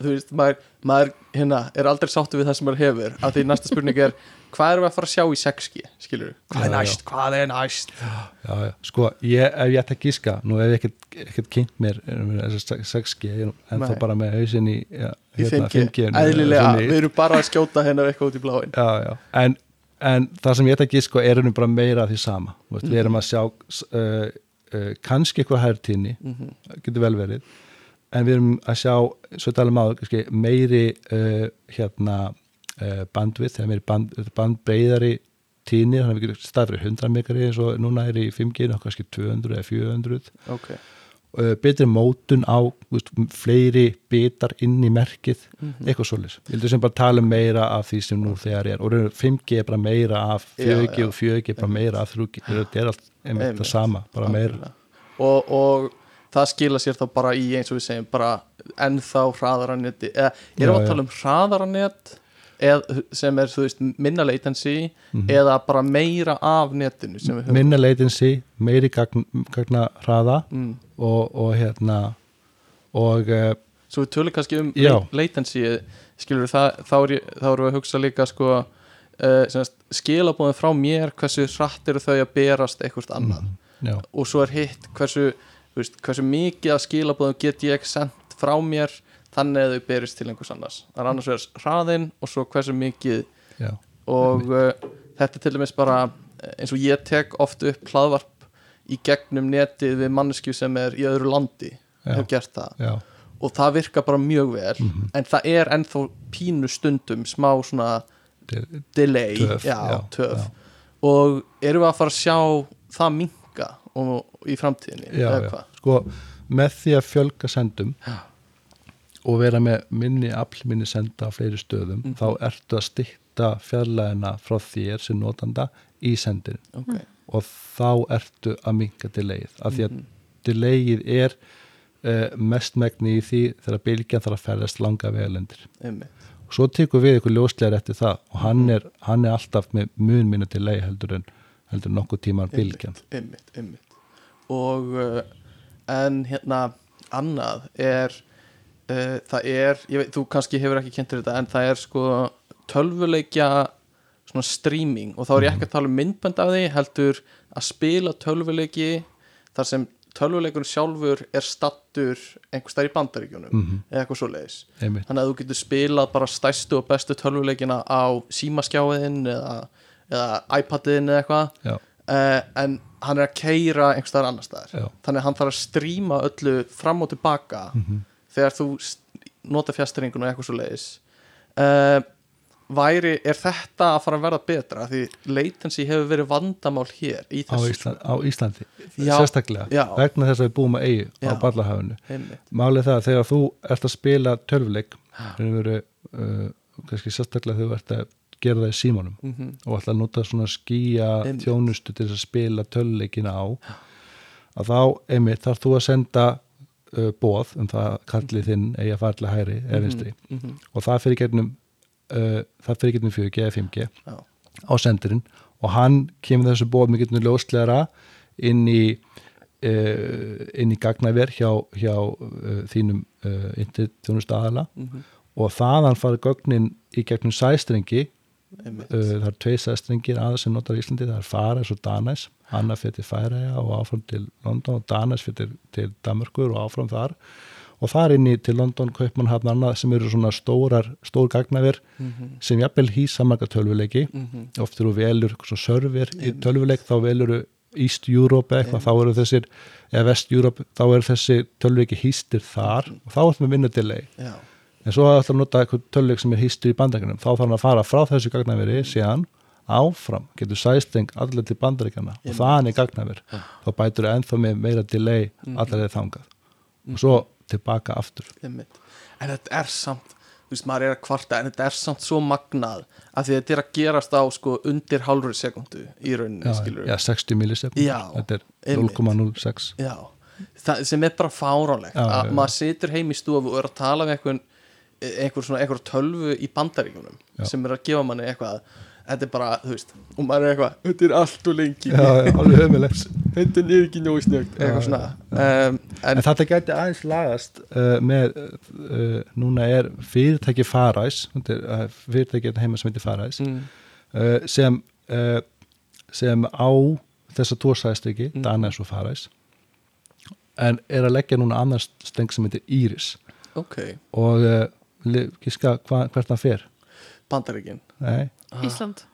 [SPEAKER 2] þú veist, maður, maður hérna, er aldrei sáttu við það sem maður hefur af því næsta spurning er, hvað erum við að fara að sjá í 6G, skilur hvað er
[SPEAKER 3] Já, já.
[SPEAKER 2] næst, hvað er næst?
[SPEAKER 3] Já, já, sko, ég, ef ég ætti að gíska nú hef ég ekkert, ekkert kynnt mér um, þessar 6G, ég er en þá bara með hausinn í ja,
[SPEAKER 2] í 5G,
[SPEAKER 3] 5G
[SPEAKER 2] eðlilega, við erum bara að skjóta hérna eitthvað út í bláin
[SPEAKER 3] já, já. En, en það sem ég ætti að gíska er henni bara meira af því sama. Þú veist, við erum að sjá uh, uh, kannski eitthvað hærtíðni
[SPEAKER 2] Mhm.
[SPEAKER 3] getur vel verið. En við erum að sjá, svo talum á meiri uh, hérna bandvið, þegar meiri band, bandbreyðari tíðni, þannig að við getum stað fyrir 100 megari eins og núna er í 5G og kannski 200 eða 400
[SPEAKER 2] ok,
[SPEAKER 3] uh, betri mótun á veist, fleiri bitar inn í merkið
[SPEAKER 2] Mhm.
[SPEAKER 3] eitthvað svoleiðis, ég heldur sem bara tala meira af því sem nú þegar er. Og raunverulega 5G er bara meira af
[SPEAKER 2] Já,
[SPEAKER 3] 4G
[SPEAKER 2] já.
[SPEAKER 3] og 4G er bara meira af 3G þetta er allt einmitt það sama, bara meira.
[SPEAKER 2] Og, og það skila sér þá bara í eins og við segjum bara ennþá hraðara neti eða erum
[SPEAKER 3] Já,
[SPEAKER 2] við að
[SPEAKER 3] já.
[SPEAKER 2] tala um hraðara net eð, sem er veist minna latency
[SPEAKER 3] Mhm.
[SPEAKER 2] eða bara meira af netinu
[SPEAKER 3] minna latency, meiri gagn, gagna hraða
[SPEAKER 2] mm.
[SPEAKER 3] og, og hérna og uh,
[SPEAKER 2] svo við tölum kannski um
[SPEAKER 3] Já.
[SPEAKER 2] la- latency skilur það, þá, er erum við að hugsa líka sko uh, skilabóðin frá mér hversu hratt eru þau að berast eitthvað annað
[SPEAKER 3] já,
[SPEAKER 2] og svo er hitt hversu, veist, hversu mikið af skilabóðum get ég sendt frá mér þannig að þau berist til einhvers annars. Það er annars vegar hraðinn og svo hversu mikið.
[SPEAKER 3] Já,
[SPEAKER 2] og uh, þetta til dæmis bara eh, eins og ég tek oft upp hlaðvarp í gegnum netið við mannesku sem er í öðru landi.
[SPEAKER 3] Já.
[SPEAKER 2] hef gert það.
[SPEAKER 3] Já,
[SPEAKER 2] og það virkar bara mjög vel
[SPEAKER 3] Mhm.
[SPEAKER 2] en það er ennþá pínu stundum smá svona
[SPEAKER 3] Til-
[SPEAKER 2] delay.
[SPEAKER 3] Töf,
[SPEAKER 2] já, töf. og erum við að fara að sjá það minka og, í framtíðinni
[SPEAKER 3] sko með því að fjölga sendum
[SPEAKER 2] Já.
[SPEAKER 3] Og vera með minni afl minni senda á fleiri stöðum
[SPEAKER 2] Mhm.
[SPEAKER 3] þá ertu að stykta fjarlæðina frá þér sem notanda í sendin
[SPEAKER 2] ok,
[SPEAKER 3] og þá ertu að minka delayið af því að
[SPEAKER 2] Mhm.
[SPEAKER 3] delayið er uh, mestmegni í því þegar bylgjan þarf að ferðast langa vegalendir.
[SPEAKER 2] Einmitt.
[SPEAKER 3] Og svo tekur við ykkur ljóslegar eftir það og hann er, hann er alltaf með mun minna delay heldur en heldur nokkuð tímar bylgjan.
[SPEAKER 2] og uh, en hérna annað er það er, veit, þú kannski hefur ekki kynntur þetta en það er sko tölvuleikja svona streaming. Og þá er ég ekki að tala um myndbönd af því heldur að spila tölvuleiki þar sem tölvuleikurinn sjálfur er stattur einhvers þar í bandaríkjunum
[SPEAKER 3] Mhm.
[SPEAKER 2] eða eitthvað svo leiðis þannig að þú getur spilað bara stærstu og bestu tölvuleikina á símaskjáin eða, eða iPadin eða eitthvað. Uh, en hann er að keira einhvers staðar annar staðar. Þannig að hann þarf að stríma öllu fram og tilbaka
[SPEAKER 3] Mhm.
[SPEAKER 2] Þegar þú nota fjastringun og eitthvað svo leiðis uh, væri, er þetta að fara að verða betra því latency hefur verið vandamál hér í
[SPEAKER 3] á,
[SPEAKER 2] þessu
[SPEAKER 3] Ísland, á Íslandi
[SPEAKER 2] Já,
[SPEAKER 3] sérstaklega,
[SPEAKER 2] já.
[SPEAKER 3] vegna þess að við búum að eigi á
[SPEAKER 2] Já.
[SPEAKER 3] Ballahafinu
[SPEAKER 2] Einmitt.
[SPEAKER 3] málið það að þegar þú ert að spila tölvuleik sem veru uh, kannski sérstaklega þegar þú ert að gera það í símanum
[SPEAKER 2] Mhm.
[SPEAKER 3] og ætla að nota svona skýja
[SPEAKER 2] Einmitt.
[SPEAKER 3] þjónustu til að spila töluleikina á að þá, einmitt, þarf þú að senda uh, bóð um það að kallið þinn eigi að fara til hægri eða vinstri
[SPEAKER 2] Mhm.
[SPEAKER 3] og það fyrir gegnum uh, það fyrir gegnum 4G eða 5G
[SPEAKER 2] Já.
[SPEAKER 3] á sendirinn og hann kemur þessu bóð með gegnum ljósleira inn í uh, inn í gagnaver hjá, hjá uh, þínum uh, internetþjónustu aðala
[SPEAKER 2] Mhm.
[SPEAKER 3] og þaðan fara gögnin í gegnum uh, það er tvei sæstrengir aðeins sem notar Íslandi, það er Fares og Danes Anna fyrir Færæja og áfram til London og Danes fyrir til, Danmarkur og áfram þar. Og þar inn í til London, Kaupmannhafn annað sem eru svona stórar, stór gagnaver
[SPEAKER 2] Mhm.
[SPEAKER 3] sem jafnvel hýsa marga tölvuleiki.
[SPEAKER 2] Mhm.
[SPEAKER 3] oft eru velur server í tölvuleik þá velur East Europe eitthvað, þá eru þessir eða West Europe, þá eru þessi tölvuleiki hýstir þar og þá er með vinna delay
[SPEAKER 2] Já.
[SPEAKER 3] En svo það að nota eitthvað tölvuleik sem er hýstir í bandaríkjunum, þá þarf hann að fara frá þessu gagnaveri síðan áfram. Getur sæsteng allir til bandaríkjana og það er gagnaver, þá bætur ennþá með meira delay allir eða þangað. Og svo tilbaka aftur.
[SPEAKER 2] Einmitt. en þetta er samt þú veist, maður er að kvarta, en þetta er samt svo magnað að því þetta er að gerast á sko undir hálfur sekundu í rauninni,
[SPEAKER 3] já, já, 60 millisekund þetta er
[SPEAKER 2] einmitt.
[SPEAKER 3] 0,06
[SPEAKER 2] Já, það sem er bara fáránlegt að
[SPEAKER 3] já,
[SPEAKER 2] maður situr heim í stofu og er að tala við einhvern einhver svona, einhver tölvu í bandaríkunum
[SPEAKER 3] Já.
[SPEAKER 2] sem er að gefa manni eitthvað þetta er bara, þú veist, og maður er eitthvað þetta er allt og lengi, þetta er ekki nógu snögt eitthvað svona. um, en,
[SPEAKER 3] En þetta gæti aðeins lagast uh, með, uh, núna er fyrirtæki Faræs, uh, fyrirtæki hérna heima sem heitir Faræs,
[SPEAKER 2] mm,
[SPEAKER 3] sem, sem á þessa tvo sæstriki,
[SPEAKER 2] Mm.
[SPEAKER 3] Danes og Faræs, en er að leggja núna annars steng sem heitir Íris.
[SPEAKER 2] Ok,
[SPEAKER 3] og gíska hva, hvert hann fer.
[SPEAKER 2] bandaríkin
[SPEAKER 3] Nei,
[SPEAKER 2] Ah.
[SPEAKER 1] Ísland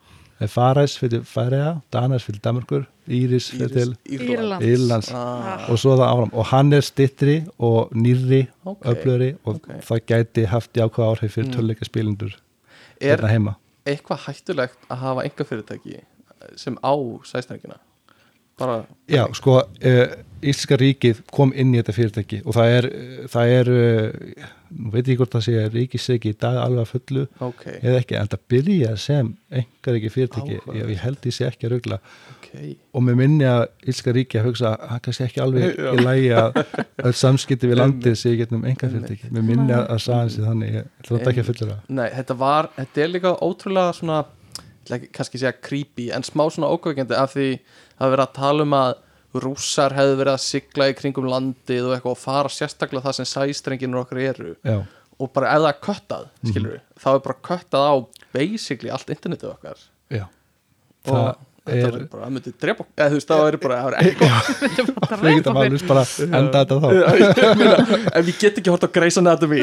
[SPEAKER 3] Faræs fyrir Færiða, Danes fyrir Danmarkur, Íris fyrir. Írlands.
[SPEAKER 2] ah,
[SPEAKER 3] og svo það áfram og hann er stittri og nýrri
[SPEAKER 2] Ok,
[SPEAKER 3] öflöri og
[SPEAKER 2] ok.
[SPEAKER 3] það gæti haft jákvæð áhrif fyrir
[SPEAKER 2] Mm.
[SPEAKER 3] töluleika spilindur
[SPEAKER 2] er
[SPEAKER 3] hérna heima
[SPEAKER 2] eitthvað hættulegt að hafa enga fyrirtæki sem á sæstængina bara,
[SPEAKER 3] Já, sko, uh, Íslenska ríkið kom inn í þetta fyrirtæki og það er, það er nú veit ég hvort það sé að ríkisegi í dag alveg að fullu
[SPEAKER 2] ok,
[SPEAKER 3] eða ekki, en það byrja sem engar ekki fyrirtæki,
[SPEAKER 2] Áhugavert.
[SPEAKER 3] ég, held ég sé ekki að rugla.
[SPEAKER 2] Ok.
[SPEAKER 3] Og mér minni að Íslenska ríkið að hugsa að hann kannski ekki alveg í lægi að, að samskipti við landið sé getnum enga fyrirtæki mér minni að, að sagan sé þannig, ég þetta ekki að fullera
[SPEAKER 2] Nei, þetta var, þetta er líka ótrúlega svona, kannski segja creepy, en smá svona ókvækjandi af því það er verið að tala um að rússar hefðu verið að sigla í kringum landið og eitthvað og fara sérstaklega það sem sæstrenginur okkar eru.
[SPEAKER 3] Já,
[SPEAKER 2] og bara ef það er köttað, skilur við þá er bara köttað á basically allt internetið okkar.
[SPEAKER 3] Já.
[SPEAKER 2] Og
[SPEAKER 3] það
[SPEAKER 2] þetta
[SPEAKER 3] er
[SPEAKER 2] bara, það myndi drepa eða þú veist, það verður bara, það verður ekki
[SPEAKER 3] við getum alveg bara enda þetta þá.
[SPEAKER 2] Ef við get ekki hort á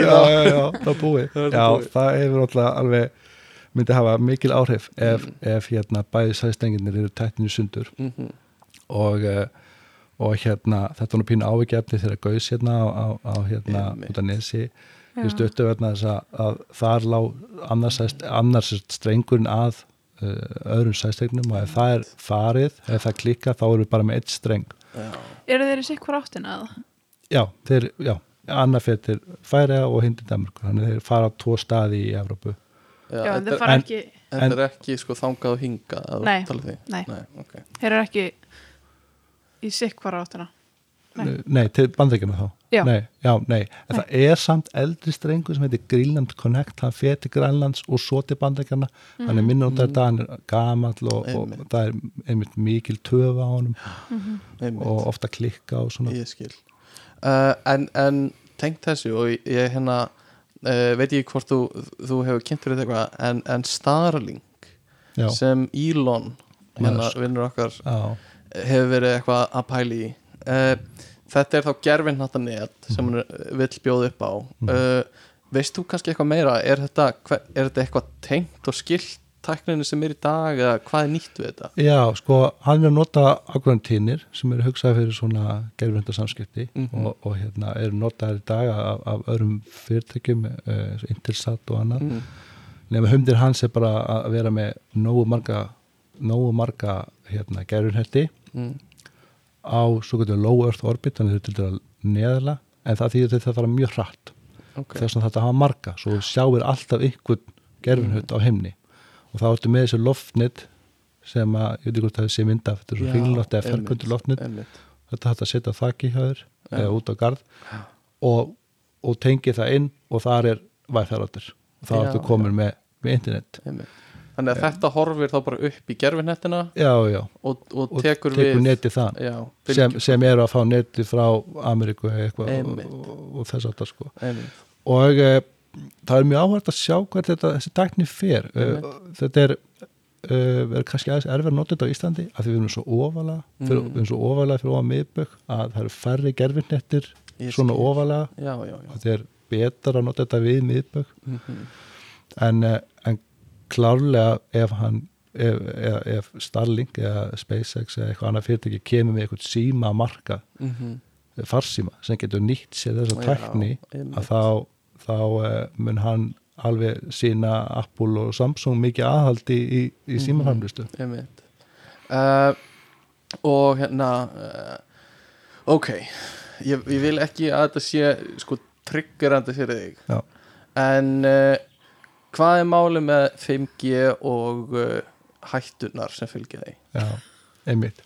[SPEAKER 2] þá-
[SPEAKER 3] já, já, það
[SPEAKER 2] Það er
[SPEAKER 3] já, það hefur alltaf alveg myndi hafa mikil áhrif ef,
[SPEAKER 2] Mm.
[SPEAKER 3] ef hérna bæði sæstenginir eru tættinu sundur.
[SPEAKER 2] Mhm.
[SPEAKER 3] Og, eh, og hérna þetta var nú pínu ávikefni þegar gauðs hérna á, á, á hérna út af nesi við stöttu vegna þess að, að þar lá annars, annars strengurinn að uh, öðrum sæstegnum og ef það er farið, ef það klikka þá erum við bara með eitt streng
[SPEAKER 2] Já.
[SPEAKER 1] Eru þeir í sikk hvar áttina eða?
[SPEAKER 3] já, þeir, já, annar fyrir til Færiða og hindi Danmarkur, þannig þeir fara á tvo staði í Evrópu
[SPEAKER 2] Já,
[SPEAKER 1] Já, en þeir fara
[SPEAKER 3] en-
[SPEAKER 1] ekki
[SPEAKER 2] þetta er ekki sko þangað og hingað að
[SPEAKER 1] Nei. Nei.
[SPEAKER 2] Nei, okay.
[SPEAKER 1] Þeir eru ekki í sikk hvar áttina? Nei.
[SPEAKER 3] nei, til bandreikina þá.
[SPEAKER 1] Já.
[SPEAKER 3] Nei, já, nei, en það er samt eldri strengur sem heitir Greenland Connect hann fer til Grænlands og svo til bandreikana
[SPEAKER 1] Mhm.
[SPEAKER 3] hann er minna út af þetta, hann er gamall og, og það er einmitt mikil töfa á honum.
[SPEAKER 2] Einmitt.
[SPEAKER 3] og ofta klikka og svona.
[SPEAKER 2] Ég skil. Uh, en, en tengt þessu og ég- hérna uh, veit ég hvort þú, þú hefur kynnt fyrir þetta eitthvað en, en Starlink
[SPEAKER 3] já,
[SPEAKER 2] sem Elon hérna vinnur okkar
[SPEAKER 3] já,
[SPEAKER 2] hefur verið eitthvað að pæli í. Uh, þetta er þá gerfinn þetta net sem hann uh, vill bjóða upp á. Uh, veist þú kannski eitthvað meira? Er þetta, er þetta eitthvað tengt og skilt tækninu sem er í dag eða hvað er nýtt við þetta?
[SPEAKER 3] Já, sko hann er nota ákveðan tínir sem eru hugsaði fyrir svona gerfinda samskipti
[SPEAKER 2] Mhm.
[SPEAKER 3] og, og hérna eru notaðir í dag af, af öðrum fyrirtækjum uh, Intelsat og annað.
[SPEAKER 2] Mm.
[SPEAKER 3] nema hundir hans er bara að vera með nógu marga nógu marga hérna, gerunhelti
[SPEAKER 2] mm.
[SPEAKER 3] á svo getur low earth orbit þannig þau til dæla neðala en það þýðir þetta að fara mjög hratt.
[SPEAKER 2] Ok,
[SPEAKER 3] þess að þetta hafa marga svo sjáir alltaf einhvern gerfunhut á heimni og þá ertu með þessi loftnit sem að, ég veit ekki hvort það sé mynd af þetta er svo hringlótt eða ferkundur loftnit þetta hægt að setja þakki hjá þér
[SPEAKER 2] Já.
[SPEAKER 3] eða út á garð.
[SPEAKER 2] Já.
[SPEAKER 3] og, og tengi það inn og þar er væþaráttur og þá ertu komin með, með internet.
[SPEAKER 2] Einmitt. Þannig að þetta horfir þá bara upp í gerfinettina
[SPEAKER 3] já, já,
[SPEAKER 2] og, og tekur,
[SPEAKER 3] tekur
[SPEAKER 2] við
[SPEAKER 3] neti það
[SPEAKER 2] já,
[SPEAKER 3] sem, sem eru að fá neti frá Ameríku eitthvað og,
[SPEAKER 2] Einmitt.
[SPEAKER 3] og, þess það sko.
[SPEAKER 2] Einmitt.
[SPEAKER 3] og e, það er mjög áhvert að sjá hvað þetta, þessi dækni fer. E, þetta er verður kannski aðeins erfið að nota þetta á Íslandi af því við erum svo ofalega fyrir,
[SPEAKER 2] Mm.
[SPEAKER 3] við erum svo ofalega fyrir ofan miðbögg að það eru færri gerfinnettir svona
[SPEAKER 2] já, já, já.
[SPEAKER 3] og þetta er betra að nota þetta við miðbögg.
[SPEAKER 2] Mm
[SPEAKER 3] en, eh, en klárlega ef hann ef, ef, ef Starlink eða SpaceX eða eitthvað annað fyrirtæki kemur með eitthvað síma marka
[SPEAKER 2] -hmm.
[SPEAKER 3] farsíma sem getur nýtt sér þessa
[SPEAKER 2] Já,
[SPEAKER 3] tækni að þá, þá uh, mun hann alveg sína Apple og Samsung mikið aðhaldi í, í,
[SPEAKER 2] Mhm.
[SPEAKER 3] símaframlustu
[SPEAKER 2] Einmitt. Uh, og hérna uh, ok ég, ég vil ekki að þetta sé sko triggerandi fyrir þig
[SPEAKER 3] Já.
[SPEAKER 2] en uh, hvað er máli með 5G og uh, hættunar sem fylgja því
[SPEAKER 3] Já, einmitt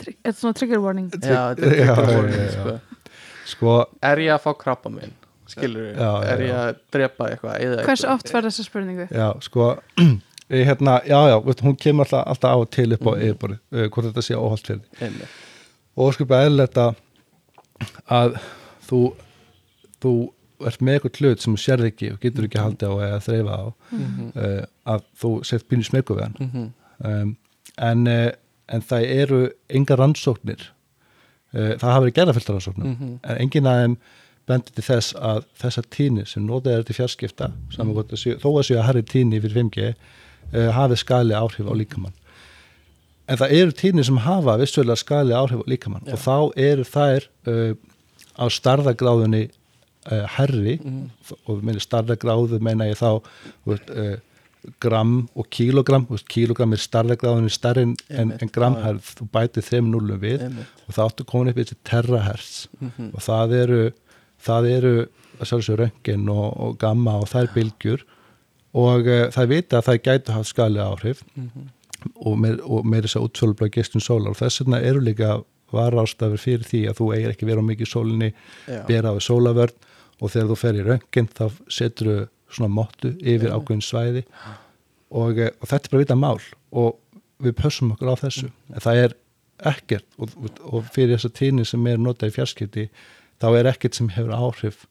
[SPEAKER 1] Þetta er svona trigger warning
[SPEAKER 2] já, þetta er trigger
[SPEAKER 3] já,
[SPEAKER 2] warning,
[SPEAKER 3] já, já.
[SPEAKER 2] sko.
[SPEAKER 3] sko,
[SPEAKER 2] er ég að fá krabba minn skilur
[SPEAKER 3] já,
[SPEAKER 2] er ég að drepa eitthvað eitthvað?
[SPEAKER 1] oft verður þessa spurningu?
[SPEAKER 3] já, sko ég, hérna, já, já, veist, hún kemur alltaf, alltaf á og til upp á
[SPEAKER 2] Mhm.
[SPEAKER 3] yfirborðið, uh, hvort þetta sé óholt fyrir
[SPEAKER 2] Einmitt.
[SPEAKER 3] og sko að að þú þú ert með eitthvað hlut sem þú sérð ekki og getur ekki haldið á eða þreifa á
[SPEAKER 2] Mhm.
[SPEAKER 3] uh, að þú sett pínu smegu við hann
[SPEAKER 2] Mhm.
[SPEAKER 3] um, en, uh, en það eru enga rannsóknir uh, það hafa verið gerða fylgta rannsóknum
[SPEAKER 2] Mhm.
[SPEAKER 3] en engin að þeim bendir til þess að þessa tíni sem notið er til fjarskipta að þó að séu að herri tíni fyrir 5G uh, hafi skali áhrif á líkamann en það eru tíni sem hafa vissulega skali áhrif á líkamann
[SPEAKER 2] Já.
[SPEAKER 3] og þá eru þær á starðagráðunni uh, herri
[SPEAKER 2] Mhm.
[SPEAKER 3] og með starðagráðu meina ég þá veist, uh, gram og kílogram kílogram er starðagráðunni stærri en, en,
[SPEAKER 2] Einmitt,
[SPEAKER 3] en gram,
[SPEAKER 2] já.
[SPEAKER 3] herð, þú bætið þeim núlum við
[SPEAKER 2] Einmitt.
[SPEAKER 3] og það áttu komin upp í þessi terahertz.
[SPEAKER 2] Mhm.
[SPEAKER 3] og það eru það eru röngin og, og gamma og þær bylgjur. Og uh, það vita að það gætu haft skali áhrif og með, og með þess að útsölubla gestun sólar. Og þess vegna eru líka varástafur fyrir því að þú eigir ekki vera á mikið sólinni bera á sólavörn og þegar þú fer í röngin þá setur þú svona mottu yfir ákveðin svæði. Og, eh, og þetta er bara vita mál. Og við pössum okkur á þessu. En það er ekkert. Og, og fyrir þessa tíni sem er notað í fjarskipti þá er ekkert sem hefur áhrif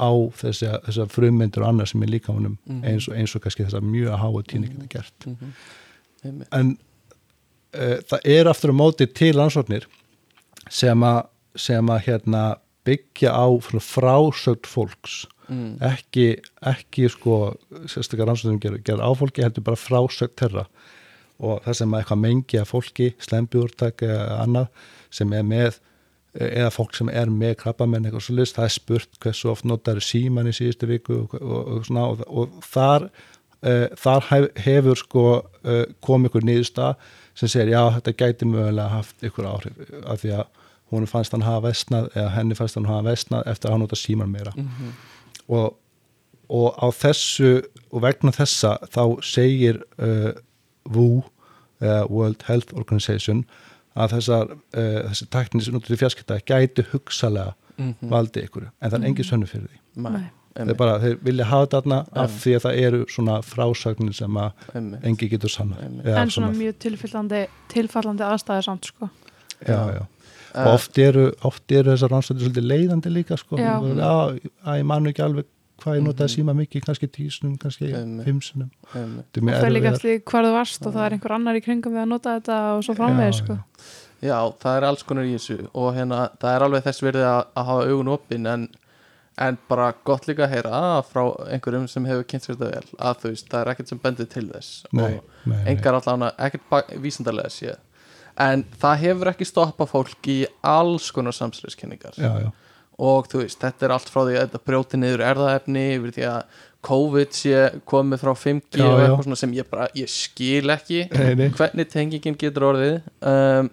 [SPEAKER 3] á þessi, þessa frummyndir og annað sem er líka honum
[SPEAKER 2] Mhm.
[SPEAKER 3] eins, og, eins og kannski þessa mjög háa tíni geta gert.
[SPEAKER 2] Mhm. Einmitt.
[SPEAKER 3] en uh, það er aftur á móti til ansvarnir sem að sem að hérna byggja á svona frásögn fólks
[SPEAKER 2] Mm.
[SPEAKER 3] ekki, ekki sko sérstaklega rannsóknum gera, gera áfólki heldur bara frásögn þeirra og það sem að eitthvað mengi að fólki slembiúrtak eða annað sem er með eða fólk sem er með krabbamenn eitthvað svo list, það er spurt hversu oft notar síman í síðustu viku og, og, og, svona, og, þar uh, þar hef, hefur sko uh, komið ykkur niðursta sem segir já þetta gæti mögulega haft ykkur áhrif af því að hún fannst hann hafa vestnað eða henni fannst hann hafa vestnað eftir að hann nota síman meira.
[SPEAKER 2] Mhm.
[SPEAKER 3] og, og á þessu og vegna þessa þá segir uh, WHO uh, World Health Organization að þessar, uh, þessi tækni sem notur í fjarskipta gæti hugsalega
[SPEAKER 2] Mhm.
[SPEAKER 3] valdi ykkur en það er engin sönnu fyrir því.
[SPEAKER 2] Nei.
[SPEAKER 3] Þeir, bara, þeir vilja hafa þarna af því að það eru svona frásagnir sem að engi getur sanna
[SPEAKER 1] en svona mjög tilfallandi tilfallandi aðstæði samt sko.
[SPEAKER 3] Já, já. Og oft eru, oft eru þessar rannstöður svolítið leiðandi líka sko. Að ég man ekki alveg hvað ég notaði
[SPEAKER 2] Mhm.
[SPEAKER 3] síma mikið, kannski tísunum kannski mjög
[SPEAKER 1] það er líka eftir hvar þú varst og það er einhver annar í kringum við að nota þetta og svo framvegis
[SPEAKER 3] Já,
[SPEAKER 1] sko.
[SPEAKER 3] Já.
[SPEAKER 2] Já, það er alls konar í þessu og hérna, það er alveg þess verið að, að hafa augun opinn en, en bara gott líka að heyra að frá einhverjum sem hefur kynnt sér þetta vel að þú veist, það er ekkert sem bendir til þess
[SPEAKER 3] Nei,
[SPEAKER 2] og
[SPEAKER 3] nei,
[SPEAKER 2] engar allan ekkert vísindarlega séð en það hefur ekki stoppað fólk í alls konar samsliðskenningar
[SPEAKER 3] já, já,
[SPEAKER 2] og þú veist, þetta er allt frá því að þetta brjóti niður erðaefni yfir því að COVID sé komið frá 5G
[SPEAKER 3] Já,
[SPEAKER 2] og eitthvað svona sem ég bara, ég skil ekki
[SPEAKER 3] Nei, nei.
[SPEAKER 2] hvernig tengingin getur orðið. Um,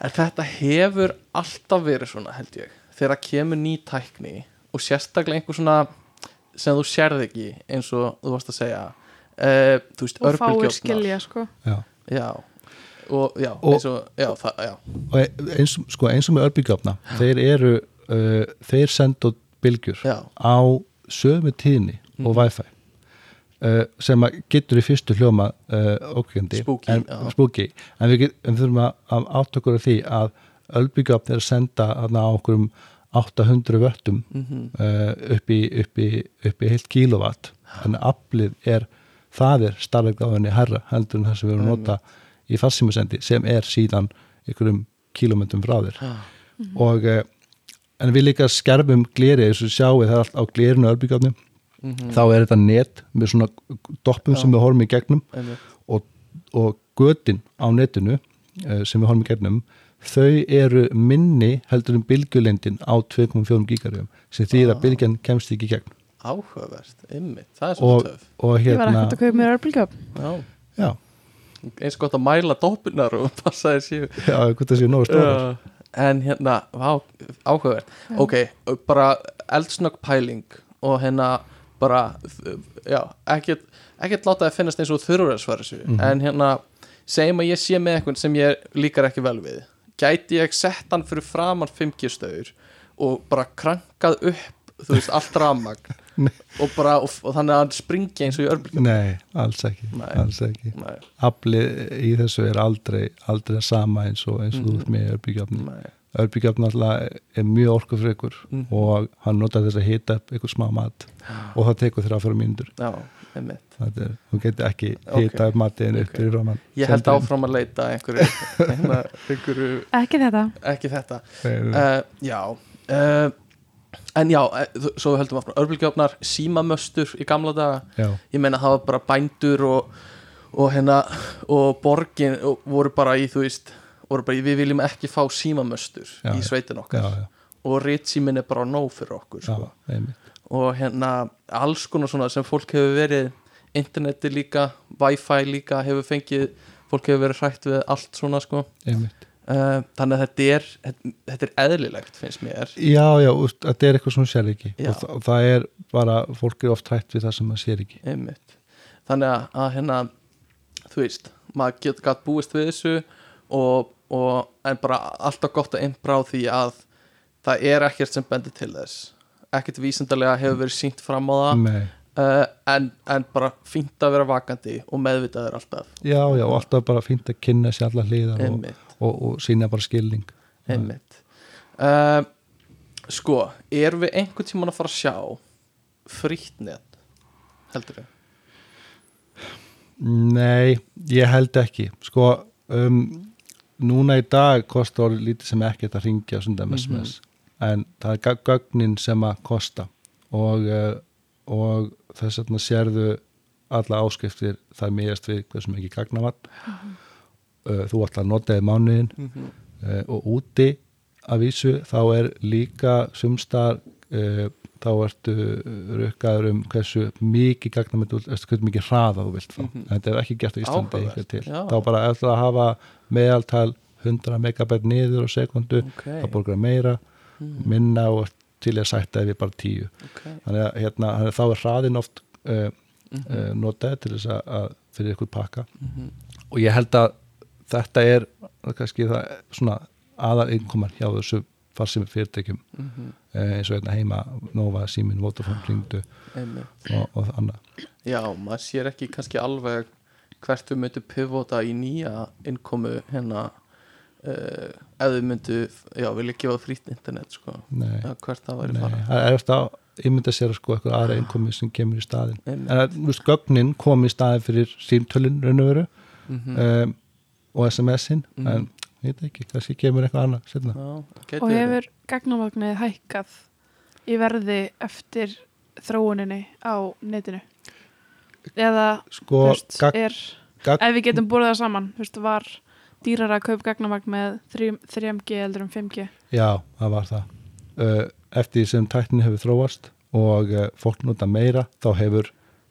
[SPEAKER 2] en þetta hefur alltaf verið svona held ég. Þegar kemur ný tækni og sérstaklega einhver svona sem þú sérð ekki eins og þú varst að segja uh, þú veist,
[SPEAKER 1] og fáir
[SPEAKER 2] örbulgjófnar
[SPEAKER 1] skilja sko.
[SPEAKER 3] Já.
[SPEAKER 2] já, og já,
[SPEAKER 3] Og-
[SPEAKER 2] eins og já, það,
[SPEAKER 3] og eins, sko, eins og með örbyggjafna þeir eru uh, þeir bylgjur
[SPEAKER 2] já,
[SPEAKER 3] á sömu tíðni og
[SPEAKER 2] Mhm.
[SPEAKER 3] Wi-Fi uh, sem getur í fyrstu hljóma uh, ókveikandi
[SPEAKER 2] Spooky,
[SPEAKER 3] en, spooky, en við, get, en við þurfum að, átt okkur af því að örbyggjafn er að senda á okkur um 800 vöttum
[SPEAKER 2] mm
[SPEAKER 3] uh, upp, í, upp, í, upp í heilt kílóvatt þannig að aflið er það er henni herra heldur en það sem við erum að nota í farsímasendi sem er síðan einhverjum kílómetrum frá þér.
[SPEAKER 2] Já,
[SPEAKER 3] og uh, en við líka skerfum gleri eins og sjáum það er allt á glerinu örbyggjafnum
[SPEAKER 2] mhm,
[SPEAKER 3] þá er þetta net með svona doppum
[SPEAKER 2] Já.
[SPEAKER 3] sem við horfum í gegnum og, og götin á netinu uh, sem við horfum í gegnum þau eru minni heldur en bylgjulendin á 2,4 gigarjum sem því
[SPEAKER 2] Ah.
[SPEAKER 3] að bylgjan kemst ekki í gegn.
[SPEAKER 2] Áhugavert, einmitt, það er svo
[SPEAKER 3] og,
[SPEAKER 2] töf
[SPEAKER 3] og
[SPEAKER 1] ég var
[SPEAKER 3] hérna
[SPEAKER 1] ekkert að kaupa mér örbulgjöf
[SPEAKER 2] já,
[SPEAKER 3] já,
[SPEAKER 2] eins gott að mæla dópunar og passa séu
[SPEAKER 3] já,
[SPEAKER 2] en hérna, vá, áhugavert. Ok, bara eldsnögg pæling og hérna bara já, ekkert, ekkert láta það finnast eins og þurfur að svara þessu.
[SPEAKER 3] Mhm.
[SPEAKER 2] en hérna, segjum að ég sé með eitthvað sem ég líkar ekki vel við. Gæti ég sett hann fyrir framann 5G stöður og bara krankað upp þú veist, allt rafmagn?
[SPEAKER 3] Nei.
[SPEAKER 2] Og bara, og, og þannig að hann springi eins og í örbylgjum
[SPEAKER 3] nei, alls ekki,
[SPEAKER 2] Nei.
[SPEAKER 3] alls ekki.
[SPEAKER 2] Nei,
[SPEAKER 3] aflið í þessu er aldrei aldrei sama eins og, eins og þú
[SPEAKER 2] Mhm.
[SPEAKER 3] ert með örbyggjafni
[SPEAKER 2] nei.
[SPEAKER 3] Örbyggjafni alltaf er mjög orkufrekur
[SPEAKER 2] Mhm.
[SPEAKER 3] og hann notar þess að hita upp eitthvað smá mat og það tekur þér að fyrir mínútur.
[SPEAKER 2] Já, einmitt.
[SPEAKER 3] Er, þú getur ekki
[SPEAKER 2] Ok.
[SPEAKER 3] hita upp matinn upp fyrir ráman
[SPEAKER 2] Ég held áfram að leita einhverju, einhverju
[SPEAKER 1] ekki þetta.
[SPEAKER 2] Ekki þetta.
[SPEAKER 3] Uh,
[SPEAKER 2] Já. Uh, En já, uh, svo við höldum áfram. Örbylgjöfnar, símamöstur í gamla daga.
[SPEAKER 3] Já,
[SPEAKER 2] Ég meina það var bara bændur og, og hérna og borgin og voru bara í þú veist voru bara í við viljum ekki fá símamöstur
[SPEAKER 3] Já,
[SPEAKER 2] í sveitin okkar.
[SPEAKER 3] Já,
[SPEAKER 2] og ritsímin er bara nóg fyrir okkur sko. og hérna alls konar svona sem fólk hefur verið interneti líka, wifi líka hefur fengið, fólk hefur verið hrætt við allt svona sko.
[SPEAKER 3] Einmitt
[SPEAKER 2] uh, þannig að þetta er, þetta, er eðlilegt finnst mér.
[SPEAKER 3] Já, já, þetta er eitthvað sem hún sér ekki.
[SPEAKER 2] Já.
[SPEAKER 3] og, þa- og það er bara, fólk er oft hrætt við það sem maður sér ekki.
[SPEAKER 2] Einmitt. Þannig að, að hérna þú veist, maður getur gætt búist við þessu og, og en bara alltaf gott að innbrá því að það er ekkert sem bendir til þess. Ekkert vísindarlega hefur verið sínt fram á það uh, en, en bara fínt að vera vakandi og meðvitaður alltaf.
[SPEAKER 3] Já, já, og alltaf bara fínt að kynna sér alla hliðar og, og, og sína bara skilning.
[SPEAKER 2] Einmitt. Uh, sko erum við einhvern tímann að fara að sjá frítt net? Heldur við?
[SPEAKER 3] Nei, ég held ekki. Sko, um, núna í dag kostar orðið lítið sem ekkert að ringja sundum SMS, en það er gögnin sem að kosta. Og, uh, og þess vegna sérðu alla áskriftir það mýjast við hversu mikið gagnavann uh, þú ætla að nota í mánuðin
[SPEAKER 2] mm -hmm.
[SPEAKER 3] uh, og úti að vísu þá er líka sumstar uh, þá ertu rukkaður um hversu mikið gagnamönd hversu mikið hraða þú vilt fá.
[SPEAKER 2] Mhm.
[SPEAKER 3] þetta er ekki gert á Íslandi eitthvað til.
[SPEAKER 2] já.
[SPEAKER 3] þá bara eftir að hafa meðaltal 100 megabæt niður á sekundu
[SPEAKER 2] ok,
[SPEAKER 3] þá borgar meira,
[SPEAKER 2] mm,
[SPEAKER 3] minna og til að sætta ef ég bara tíu.
[SPEAKER 2] Ok.
[SPEAKER 3] Þannig að hérna, þá er hraðin oft uh,
[SPEAKER 2] mm
[SPEAKER 3] uh, notaði til þess að, að fyrir ykkur pakka.
[SPEAKER 2] -hmm.
[SPEAKER 3] og ég held að þetta er kannski það svona aðal innkoman hjá þessu farsimi fyrirtækjum.
[SPEAKER 2] Mhm.
[SPEAKER 3] eh, eins og hérna heima Nova, Simin, Vodafone, Ringdu og, og annað.
[SPEAKER 2] Já, maður sér ekki kannski alveg hvert við myndum pivota í nýja innkomu hérna uh, ef við myndum, já, vilja gefa frýtt internet sko, hvert það væri fara
[SPEAKER 3] það er eftir að ímynda sér sko eitthvað aðra innkomi sem kemur í staðin en að, þú veist, gögnin kom í staðin fyrir símtölin raun og veru.
[SPEAKER 2] Mm
[SPEAKER 3] um, og SMS-in
[SPEAKER 2] Mhm.
[SPEAKER 3] en ég veit ekki, kannski kemur eitthvað annað setna.
[SPEAKER 2] Já, gæti
[SPEAKER 1] og hefur gagnavagnið hækkað í verði eftir þróuninni á netinu eða
[SPEAKER 3] sko,
[SPEAKER 1] veist,
[SPEAKER 3] gagn,
[SPEAKER 1] er, ef við getum búið það saman þú veist, var dýrara að kaupa gagnavagn með 3, 3G heldur um 5G
[SPEAKER 3] já, það var það uh, eftir sem tæknin hefur þróast og uh, fólk nota meira þá hefur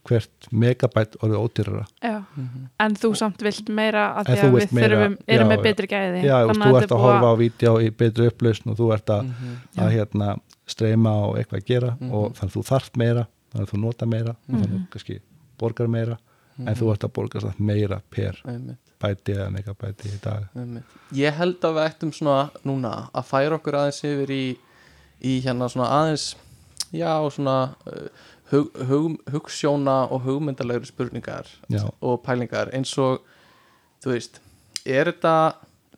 [SPEAKER 3] hvert megabæt orðið ódýrara
[SPEAKER 1] Já.
[SPEAKER 2] Mhm.
[SPEAKER 1] en þú samt vilt meira að því
[SPEAKER 3] þú
[SPEAKER 1] að við
[SPEAKER 3] meira,
[SPEAKER 1] þurfum, erum
[SPEAKER 3] já,
[SPEAKER 1] með betri gæði
[SPEAKER 3] Já, þú ert
[SPEAKER 1] er
[SPEAKER 3] að horfa á vídeo í betri upplausn og þú ert að,
[SPEAKER 2] Mhm.
[SPEAKER 3] að hérna, streyma og eitthvað að gera
[SPEAKER 2] Mhm.
[SPEAKER 3] og þannig að þú þarft meira þannig að þú nota meira
[SPEAKER 1] Mhm.
[SPEAKER 3] þannig að þú kannski borgar meira
[SPEAKER 2] Mhm.
[SPEAKER 3] en þú ert að borga samt meira per bæti eða megabæti í dag.
[SPEAKER 2] Ég held að við ættum svona núna að færa okkur aðeins yfir í, í hérna svona aðeins já svona uh, hug, hug, hugsjóna og hugmyndalegri spurningar
[SPEAKER 3] Já.
[SPEAKER 2] og pælingar eins og þú veist, er þetta